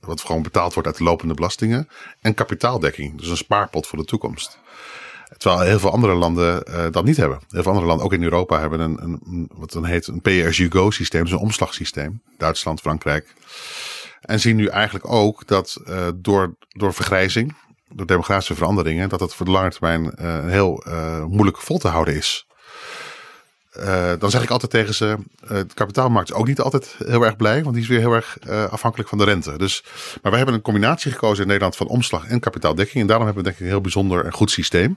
Wat gewoon betaald wordt uit de lopende belastingen. En kapitaaldekking, dus een spaarpot voor de toekomst. Terwijl heel veel andere landen eh, dat niet hebben. Heel veel andere landen, ook in Europa, hebben een, een, een- wat dan heet een pay-as-you-go systeem. Dus een omslagsysteem. Duitsland, Frankrijk. En zien nu eigenlijk ook dat eh, door, door vergrijzing, door demografische veranderingen, dat het voor de lange termijn eh, heel moeilijk vol te houden is. Dan zeg ik altijd tegen ze, de kapitaalmarkt is ook niet altijd heel erg blij, want die is weer heel erg afhankelijk van de rente. Dus, maar wij hebben een combinatie gekozen in Nederland van omslag en kapitaaldekking. En daarom hebben we denk ik een heel bijzonder en goed systeem.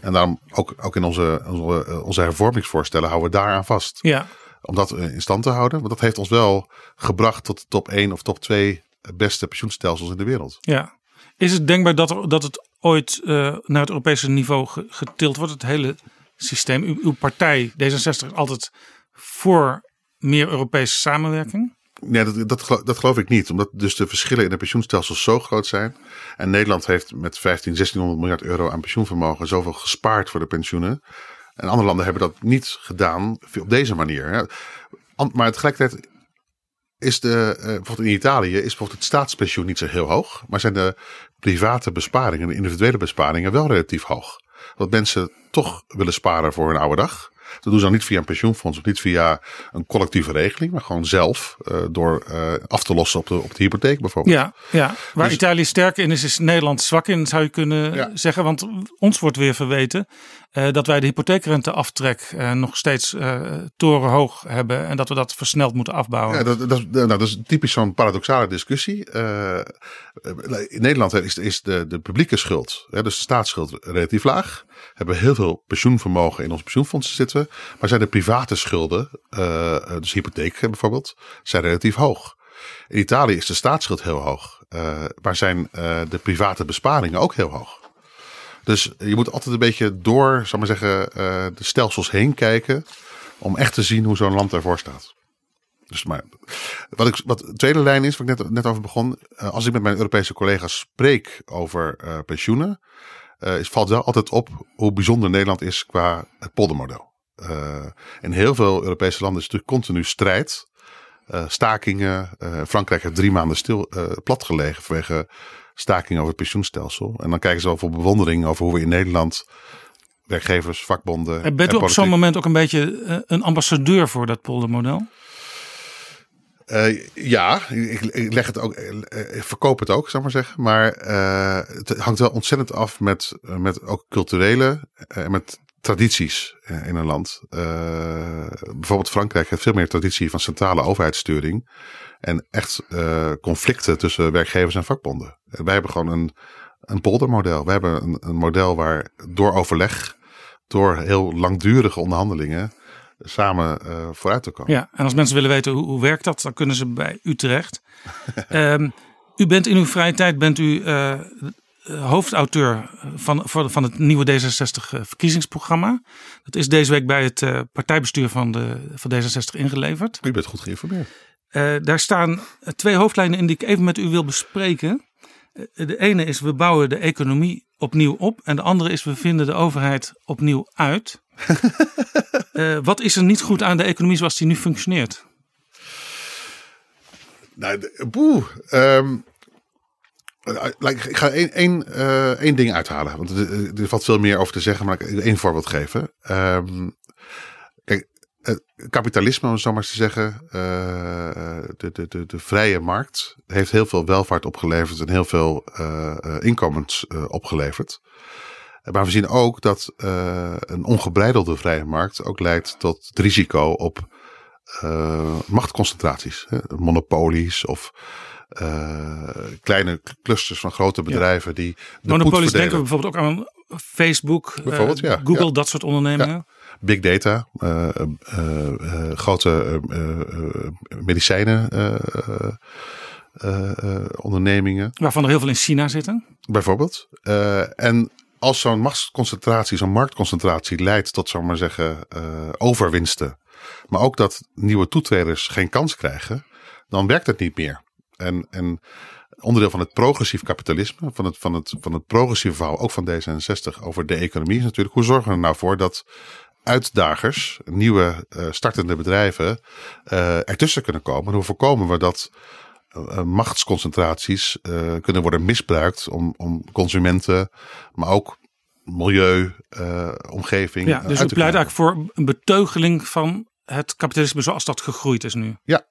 En daarom ook, ook in onze, onze, eh, onze hervormingsvoorstellen houden we daaraan vast. Ja, Om dat eh, in stand te houden. Want dat heeft ons wel gebracht tot de top 1 of top 2 beste pensioenstelsels in de wereld. Ja. Is het denkbaar dat, dat het ooit eh, naar het Europese niveau ge- getild wordt, het hele systeem? Uw, uw partij, D66, is altijd voor meer Europese samenwerking. Nee, dat, dat, dat geloof ik niet. Omdat dus de verschillen in de pensioenstelsels zo groot zijn. En Nederland heeft met 15, 1600 miljard euro aan pensioenvermogen zoveel gespaard voor de pensioenen. En andere landen hebben dat niet gedaan op deze manier. Maar tegelijkertijd is de, eh, bijvoorbeeld in Italië is bijvoorbeeld het staatspensioen niet zo heel hoog. Maar zijn de private besparingen, de individuele besparingen wel relatief hoog. Want mensen toch willen sparen voor hun oude dag. Dat doen ze dan niet via een pensioenfonds of niet via een collectieve regeling, maar gewoon zelf uh, door uh, af te lossen op de, op de hypotheek bijvoorbeeld. Ja, ja. waar dus, Italië sterk in is, is Nederland zwak in, zou je kunnen ja. zeggen. Want ons wordt weer verweten uh, dat wij de hypotheekrenteaftrek nog steeds torenhoog hebben en dat we dat versneld moeten afbouwen. Ja, dat, dat, nou, dat is typisch zo'n paradoxale discussie. in Nederland is, is de, de publieke schuld, dus de staatsschuld, relatief laag. Hebben heel veel pensioenvermogen in ons pensioenfondsen zitten. Maar zijn de private schulden, uh, dus hypotheek bijvoorbeeld, zijn relatief hoog. In Italië is de staatsschuld heel hoog. Uh, maar zijn uh, de private besparingen ook heel hoog. Dus je moet altijd een beetje door, zal maar zeggen, de stelsels heen kijken. Om echt te zien hoe zo'n land ervoor staat. Dus maar, wat, ik, wat de tweede lijn is, wat ik net, net over begon. als ik met mijn Europese collega's spreek over pensioenen uh, is, valt wel altijd op hoe bijzonder Nederland is qua het poldermodel. Uh, in heel veel Europese landen is natuurlijk continu strijd. Stakingen. Frankrijk heeft drie maanden stil plat gelegen vanwege stakingen over het pensioenstelsel. En dan kijken ze wel voor bewondering over hoe we in Nederland werkgevers, vakbonden. En bent u op zo'n moment ook een beetje een ambassadeur voor dat poldermodel? Uh, ja, ik, ik, leg het ook, ik verkoop het ook, zal maar zeggen. Maar uh, het hangt wel ontzettend af met, met ook culturele en met tradities in een land. Uh, bijvoorbeeld Frankrijk heeft veel meer traditie van centrale overheidssturing. En echt conflicten tussen werkgevers en vakbonden. Wij hebben gewoon een, een poldermodel. We hebben een, een model waar door overleg, door heel langdurige onderhandelingen samen uh, vooruit te komen. Ja, en als mensen willen weten hoe, hoe werkt dat, dan kunnen ze bij u terecht. um, u bent in uw vrije tijd bent u hoofdauteur van, van het nieuwe D66 verkiezingsprogramma. Dat is deze week bij het partijbestuur van, de, van D66 ingeleverd. U bent goed geïnformeerd. daar staan twee hoofdlijnen in die ik even met u wil bespreken. De ene is we bouwen de economie opnieuw op. En de andere is we vinden de overheid opnieuw uit. uh, wat is er niet goed aan de economie zoals die nu functioneert? Nou, boe. Um, ik ga één, één, uh, één ding uithalen. Want er, valt veel meer over te zeggen, maar ik ga één voorbeeld geven. Um, kijk, het kapitalisme, om zo maar te zeggen, de, de, de, de vrije markt heeft heel veel welvaart opgeleverd en heel veel uh, inkomens opgeleverd. Maar we zien ook dat een ongebreidelde vrije markt ook leidt tot het risico op machtconcentraties. Monopolies of uh, kleine clusters van grote bedrijven ja. die. De Monopolies denken we bijvoorbeeld ook aan Facebook, bijvoorbeeld, ja, Google, ja. dat soort ondernemingen. Big data, grote medicijnen. ondernemingen. Waarvan er heel veel in China zitten. Bijvoorbeeld. en als zo'n machtsconcentratie, zo'n marktconcentratie leidt tot, zomaar maar zeggen, overwinsten. Maar ook dat nieuwe toetreders geen kans krijgen, dan werkt het niet meer. En, en onderdeel van het progressief kapitalisme, van het, van, het, van het progressieve verhaal, ook van D66 over de economie, is natuurlijk hoe zorgen we er nou voor dat uitdagers, nieuwe uh, startende bedrijven, uh, ertussen kunnen komen. En hoe voorkomen we dat uh, machtsconcentraties kunnen worden misbruikt om, om consumenten, maar ook milieu, omgeving. Ja, dus u pleit eigenlijk voor een beteugeling van het kapitalisme zoals dat gegroeid is nu. Ja,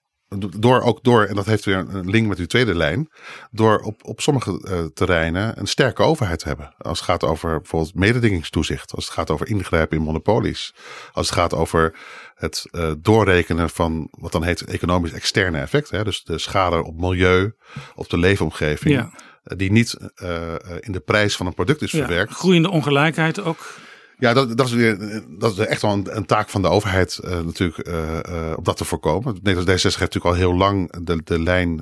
door ook door, en dat heeft weer een link met uw tweede lijn, door op, op sommige uh, terreinen een sterke overheid te hebben. Als het gaat over bijvoorbeeld mededingingstoezicht, als het gaat over ingrijpen in monopolies, als het gaat over het uh, doorrekenen van wat dan heet economisch externe effecten. Hè? Dus de schade op milieu, op de leefomgeving. Ja. Uh, die niet uh, in de prijs van een product is ja, verwerkt. Groeiende ongelijkheid ook. Ja, dat, dat, is, weer, dat is echt wel een, een taak van de overheid uh, natuurlijk uh, uh, om dat te voorkomen. Nederlands D66 heeft natuurlijk al heel lang de, de lijn,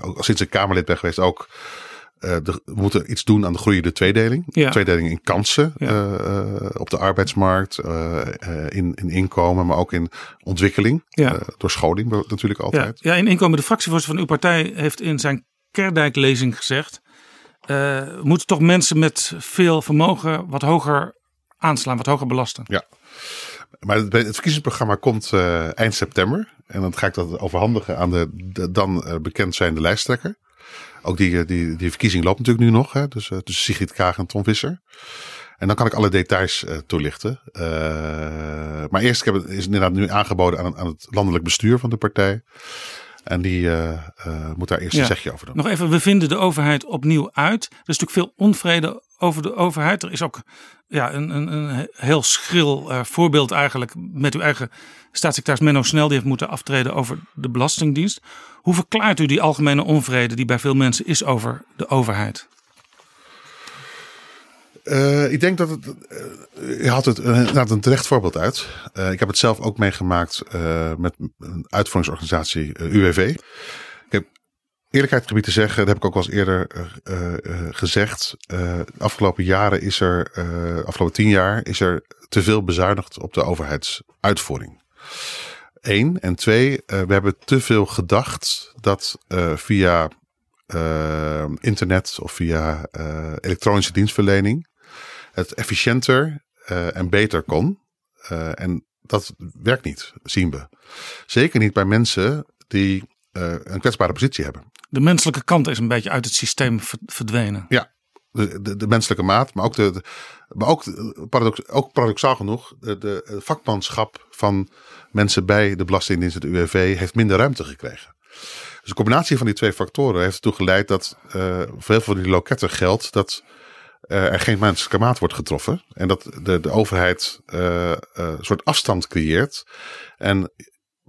ook sinds ik Kamerlid ben geweest ook, uh, de, we moeten iets doen aan de groeiende tweedeling. Ja. Tweedeling in kansen ja. uh, op de arbeidsmarkt, uh, in, in inkomen, maar ook in ontwikkeling. Ja. door scholing natuurlijk altijd. Ja, in inkomen. De fractievoorzitter van uw partij heeft in zijn Kerdijk-lezing gezegd... we moeten toch mensen met veel vermogen wat hoger aanslaan, wat hoger belasten. Ja. Maar het, het verkiezingsprogramma komt eind september. En dan ga ik dat overhandigen aan de, de dan bekend zijnde lijsttrekker. Ook die, die, die verkiezing loopt natuurlijk nu nog. Hè? Dus tussen Sigrid Kaag en Tom Visser. En dan kan ik alle details uh, toelichten. Uh, maar eerst ik heb het, is het inderdaad nu aangeboden aan, aan het landelijk bestuur van de partij. En die uh, moet daar eerst een zegje over doen. Nog even, we vinden de overheid opnieuw uit. Er is natuurlijk veel onvrede over de overheid. Er is ook ja, een, een, een heel schril uh, voorbeeld eigenlijk met uw eigen staatssecretaris Menno Snel. Die heeft moeten aftreden over de Belastingdienst. Hoe verklaart u die algemene onvrede die bij veel mensen is over de overheid? Uh, ik denk dat het. Uh, je had het inderdaad een terecht voorbeeld uit. Ik heb het zelf ook meegemaakt met een uitvoeringsorganisatie UWV. Eerlijkheid gebied te zeggen, dat heb ik ook wel eens eerder gezegd. de afgelopen jaren is er, afgelopen tien jaar, is er te veel bezuinigd op de overheidsuitvoering. Eén. En twee, we hebben te veel gedacht dat via internet of via elektronische dienstverlening het efficiënter en beter kon. En dat werkt niet, zien we. Zeker niet bij mensen die uh, een kwetsbare positie hebben. De menselijke kant is een beetje uit het systeem verdwenen. Ja, de, de, de menselijke maat, maar ook, de, de maar ook, paradox, ook paradoxaal genoeg, de, de vakmanschap van mensen bij de Belastingdienst en de UWV heeft minder ruimte gekregen. Dus de combinatie van die twee factoren heeft ertoe geleid dat uh, voor heel veel van die loketten geldt dat uh, er geen menselijke maat wordt getroffen. En dat de, de overheid uh, een soort afstand creëert. En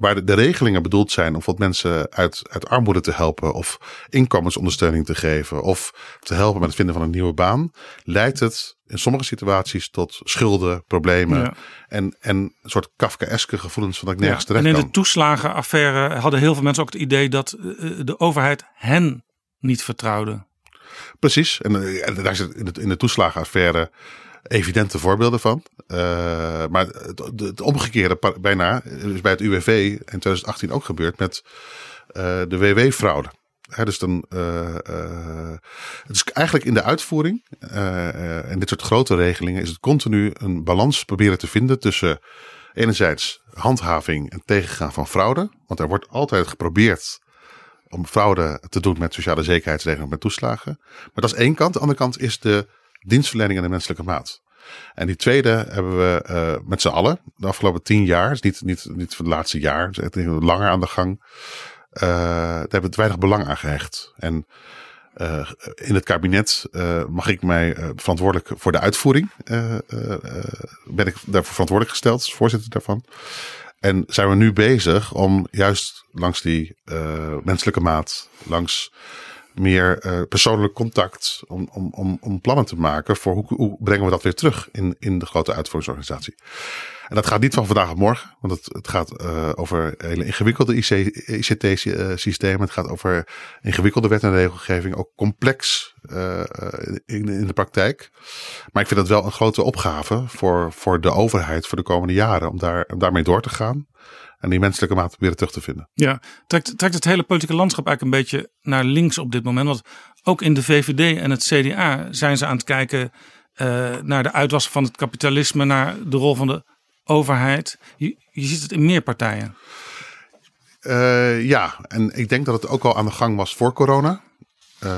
waar de, de, regelingen bedoeld zijn om wat mensen uit, uit armoede te helpen. Of inkomensondersteuning te geven. Of te helpen met het vinden van een nieuwe baan. Leidt het in sommige situaties tot schulden, problemen. Ja. En, en een soort Kafkaeske gevoelens van dat ik nergens ja, terecht En in kan. de toeslagenaffaire hadden heel veel mensen ook het idee dat de overheid hen niet vertrouwde. Precies. En, en daar zit in de, in de toeslagenaffaire evidente voorbeelden van. Uh, maar het, het, omgekeerde bijna is bij het UWV in 2018 ook gebeurd met uh, de WW-fraude. dus dan, uh, het is eigenlijk in de uitvoering en dit soort grote regelingen is het continu een balans proberen te vinden tussen enerzijds handhaving en tegengaan van fraude. Want er wordt altijd geprobeerd om fraude te doen met sociale zekerheidsregelingen, met toeslagen. Maar dat is één kant. De andere kant is de dienstverlening en de menselijke maat. En die tweede hebben we uh, met z'n allen de afgelopen tien jaar, dus niet, niet, van het laatste jaar, dus langer aan de gang. Uh, daar hebben we het weinig belang aan gehecht. En uh, in het kabinet mag ik mij verantwoordelijk voor de uitvoering. ben ik daarvoor verantwoordelijk gesteld, voorzitter daarvan. En zijn we nu bezig om juist langs die menselijke maat, langs meer uh, persoonlijk contact, om, om, om, om plannen te maken voor hoe, hoe brengen we dat weer terug in, in de grote uitvoeringsorganisatie. En dat gaat niet van vandaag op morgen, want het, het gaat uh, over hele ingewikkelde ICT-systemen. Het gaat over ingewikkelde wet en regelgeving, ook complex uh, in, in de praktijk. Maar ik vind dat wel een grote opgave voor, voor de overheid voor de komende jaren, om, daar, om daarmee door te gaan. En die menselijke maat weer terug te vinden. Ja, trekt, trekt het hele politieke landschap eigenlijk een beetje naar links op dit moment. Want ook in de VVD en het CDA zijn ze aan het kijken uh, naar de uitwassen van het kapitalisme, naar de rol van de overheid. Je, je ziet het in meer partijen. Uh, ja, en ik denk dat het ook al aan de gang was voor corona. Uh,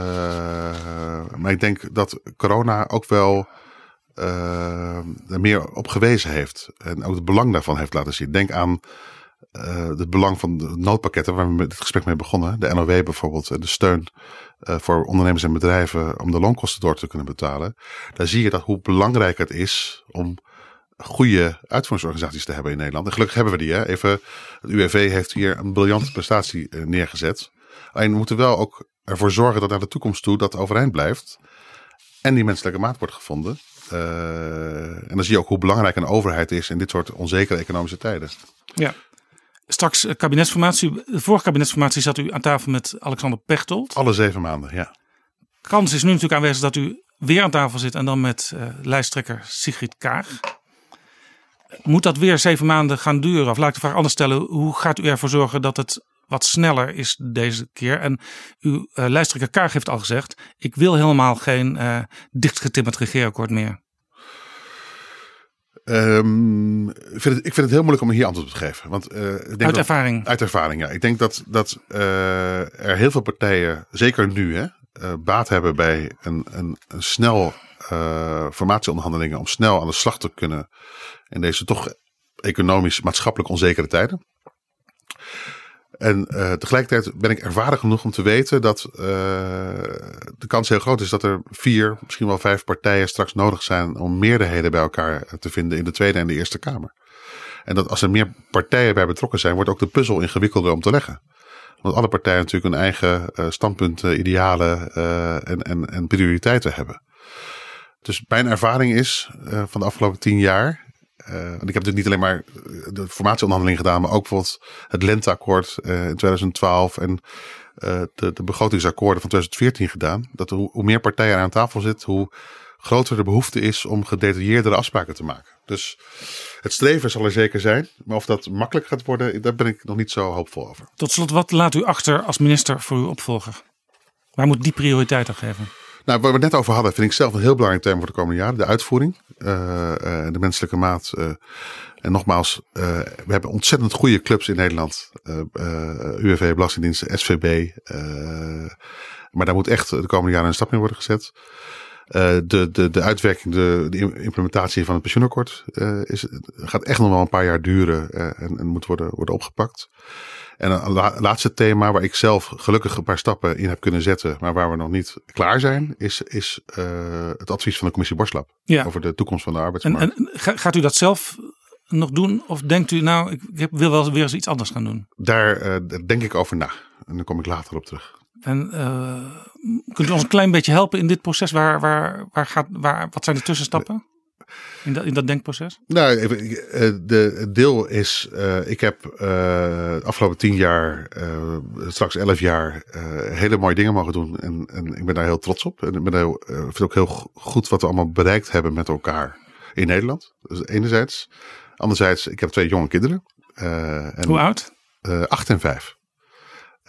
maar ik denk dat corona ook wel er meer op gewezen heeft. En ook het belang daarvan heeft laten zien. Denk aan het belang van de noodpakketten waar we met het gesprek mee begonnen. De NOW bijvoorbeeld. De steun voor ondernemers en bedrijven om de loonkosten door te kunnen betalen. Daar zie je dat hoe belangrijk het is om goede uitvoeringsorganisaties te hebben in Nederland. En gelukkig hebben we die. Hè? Even, het UWV heeft hier een briljante prestatie uh, neergezet. Alleen we moeten wel ook ervoor zorgen dat naar de toekomst toe dat overeind blijft. En die menselijke maat wordt gevonden. Uh, en dan zie je ook hoe belangrijk een overheid is in dit soort onzekere economische tijden. Ja. Straks kabinetsformatie. De vorige kabinetsformatie zat u aan tafel met Alexander Pechtold. Alle zeven maanden, ja. Kans is nu natuurlijk aanwezig dat u weer aan tafel zit en dan met uh, lijsttrekker Sigrid Kaag. Moet dat weer zeven maanden gaan duren? Of laat ik de vraag anders stellen. Hoe gaat u ervoor zorgen dat het wat sneller is deze keer? En uw uh, lijsttrekker Kaag heeft al gezegd. Ik wil helemaal geen uh, dichtgetimmerd regeerakkoord meer. Um, ik, vind het, ik vind het heel moeilijk om hier antwoord op te geven. Want, uh, ik denk uit dat, ervaring? Uit ervaring, ja. Ik denk dat, dat er heel veel partijen, zeker nu, hè, baat hebben bij een, een, een snel formatieonderhandelingen om snel aan de slag te kunnen in deze toch economisch, maatschappelijk onzekere tijden. En uh, tegelijkertijd ben ik ervaren genoeg om te weten dat uh, de kans heel groot is dat er vier, misschien wel vijf partijen straks nodig zijn om meerderheden bij elkaar te vinden in de Tweede en de Eerste Kamer. En dat als er meer partijen bij betrokken zijn, wordt ook de puzzel ingewikkelder om te leggen. Want alle partijen natuurlijk hun eigen standpunten, idealen en, en, en prioriteiten hebben. Dus mijn ervaring is van de afgelopen tien jaar uh, want ik heb natuurlijk niet alleen maar de formatieonderhandeling gedaan, maar ook bijvoorbeeld het lenteakkoord uh, in 2012 en de, de begrotingsakkoorden van 2014 gedaan. Dat hoe, hoe meer partijen aan tafel zitten, hoe groter de behoefte is om gedetailleerdere afspraken te maken. Dus het streven zal er zeker zijn. Maar of dat makkelijk gaat worden, daar ben ik nog niet zo hoopvol over. Tot slot, wat laat u achter als minister voor uw opvolger? Waar moet die prioriteit aan geven? Nou, waar we het net over hadden, vind ik zelf een heel belangrijk thema voor de komende jaren. De uitvoering, uh, uh, de menselijke maat. Uh, en nogmaals, we hebben ontzettend goede clubs in Nederland. UWV, Belastingdienst, SVB. maar daar moet echt de komende jaren een stap in worden gezet. de, de, de uitwerking, de, de implementatie van het pensioenakkoord is, gaat echt nog wel een paar jaar duren en, en moet worden, worden opgepakt. En een laatste thema waar ik zelf gelukkig een paar stappen in heb kunnen zetten, maar waar we nog niet klaar zijn, is, is uh, het advies van de commissie Borslap ja. over de toekomst van de arbeidsmarkt. En, en, gaat u dat zelf nog doen of denkt u nou, ik wil wel weer eens iets anders gaan doen? Daar uh, denk ik over na en dan kom ik later op terug. En uh, kunt u ons een klein beetje helpen in dit proces? Waar, waar, waar gaat, waar, wat zijn de tussenstappen? In dat, in dat denkproces? Nou, even, eh, de, het deel is, uh, ik heb uh, de afgelopen tien jaar, uh, straks elf jaar, hele mooie dingen mogen doen. En, en ik ben daar heel trots op. En ik ben heel, vind ook heel goed wat we allemaal bereikt hebben met elkaar in Nederland. Dus enerzijds. Anderzijds, ik heb twee jonge kinderen. En, Hoe oud? acht en vijf.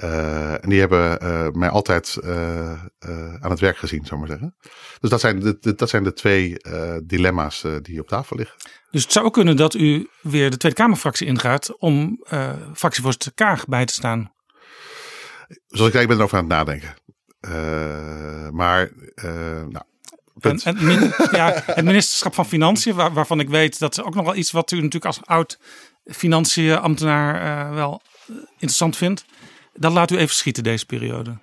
Uh, en die hebben uh, mij altijd uh, aan het werk gezien, zou maar zeggen. Dus dat zijn de, de dat zijn de twee dilemma's die op tafel liggen. Dus het zou ook kunnen dat u weer de Tweede Kamerfractie ingaat om fractievoorzitter Kaag bij te staan. Zoals ik zei, ik ben erover aan het nadenken. maar, nou, en, en min, ja, het ministerschap van Financiën, waar, waarvan ik weet dat is ook nog wel iets wat u natuurlijk als oud financiën ambtenaar wel interessant vindt. Dat laat u even schieten deze periode.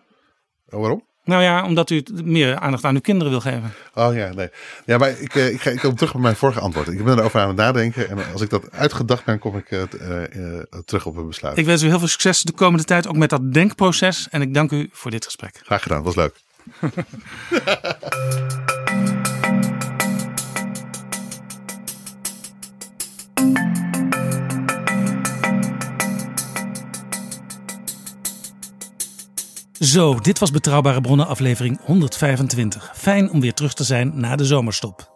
Oh, waarom? Nou ja, omdat u meer aandacht aan uw kinderen wil geven. Oh ja, nee. Ja, maar ik, eh, ik, ga, ik kom terug op mijn vorige antwoord. Ik ben erover aan het nadenken. En als ik dat uitgedacht ben, kom ik uh, uh, terug op een besluit. Ik wens u heel veel succes de komende tijd, ook met dat denkproces. En ik dank u voor dit gesprek. Graag gedaan, was leuk. Zo, dit was Betrouwbare Bronnen aflevering 125. Fijn om weer terug te zijn na de zomerstop.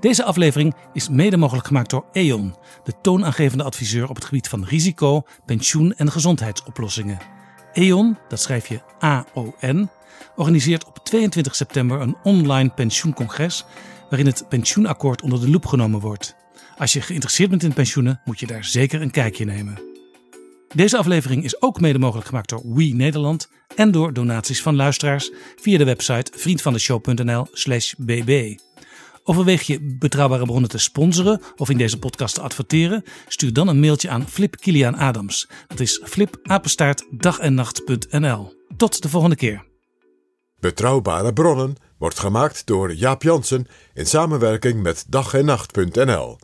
Deze aflevering is mede mogelijk gemaakt door E.ON, de toonaangevende adviseur op het gebied van risico, pensioen en gezondheidsoplossingen. E.ON, dat schrijf je A-O-N, organiseert op 22 september een online pensioencongres waarin het pensioenakkoord onder de loep genomen wordt. Als je geïnteresseerd bent in pensioenen, moet je daar zeker een kijkje nemen. Deze aflevering is ook mede mogelijk gemaakt door We Nederland en door donaties van luisteraars via de website vriendvandeshow.nl/slash bb. Overweeg je betrouwbare bronnen te sponsoren of in deze podcast te adverteren? Stuur dan een mailtje aan Flip Kilian Adams. Dat is flipapenstaartdagennacht.nl. Tot de volgende keer. Betrouwbare bronnen wordt gemaakt door Jaap Jansen in samenwerking met dag en nacht.nl.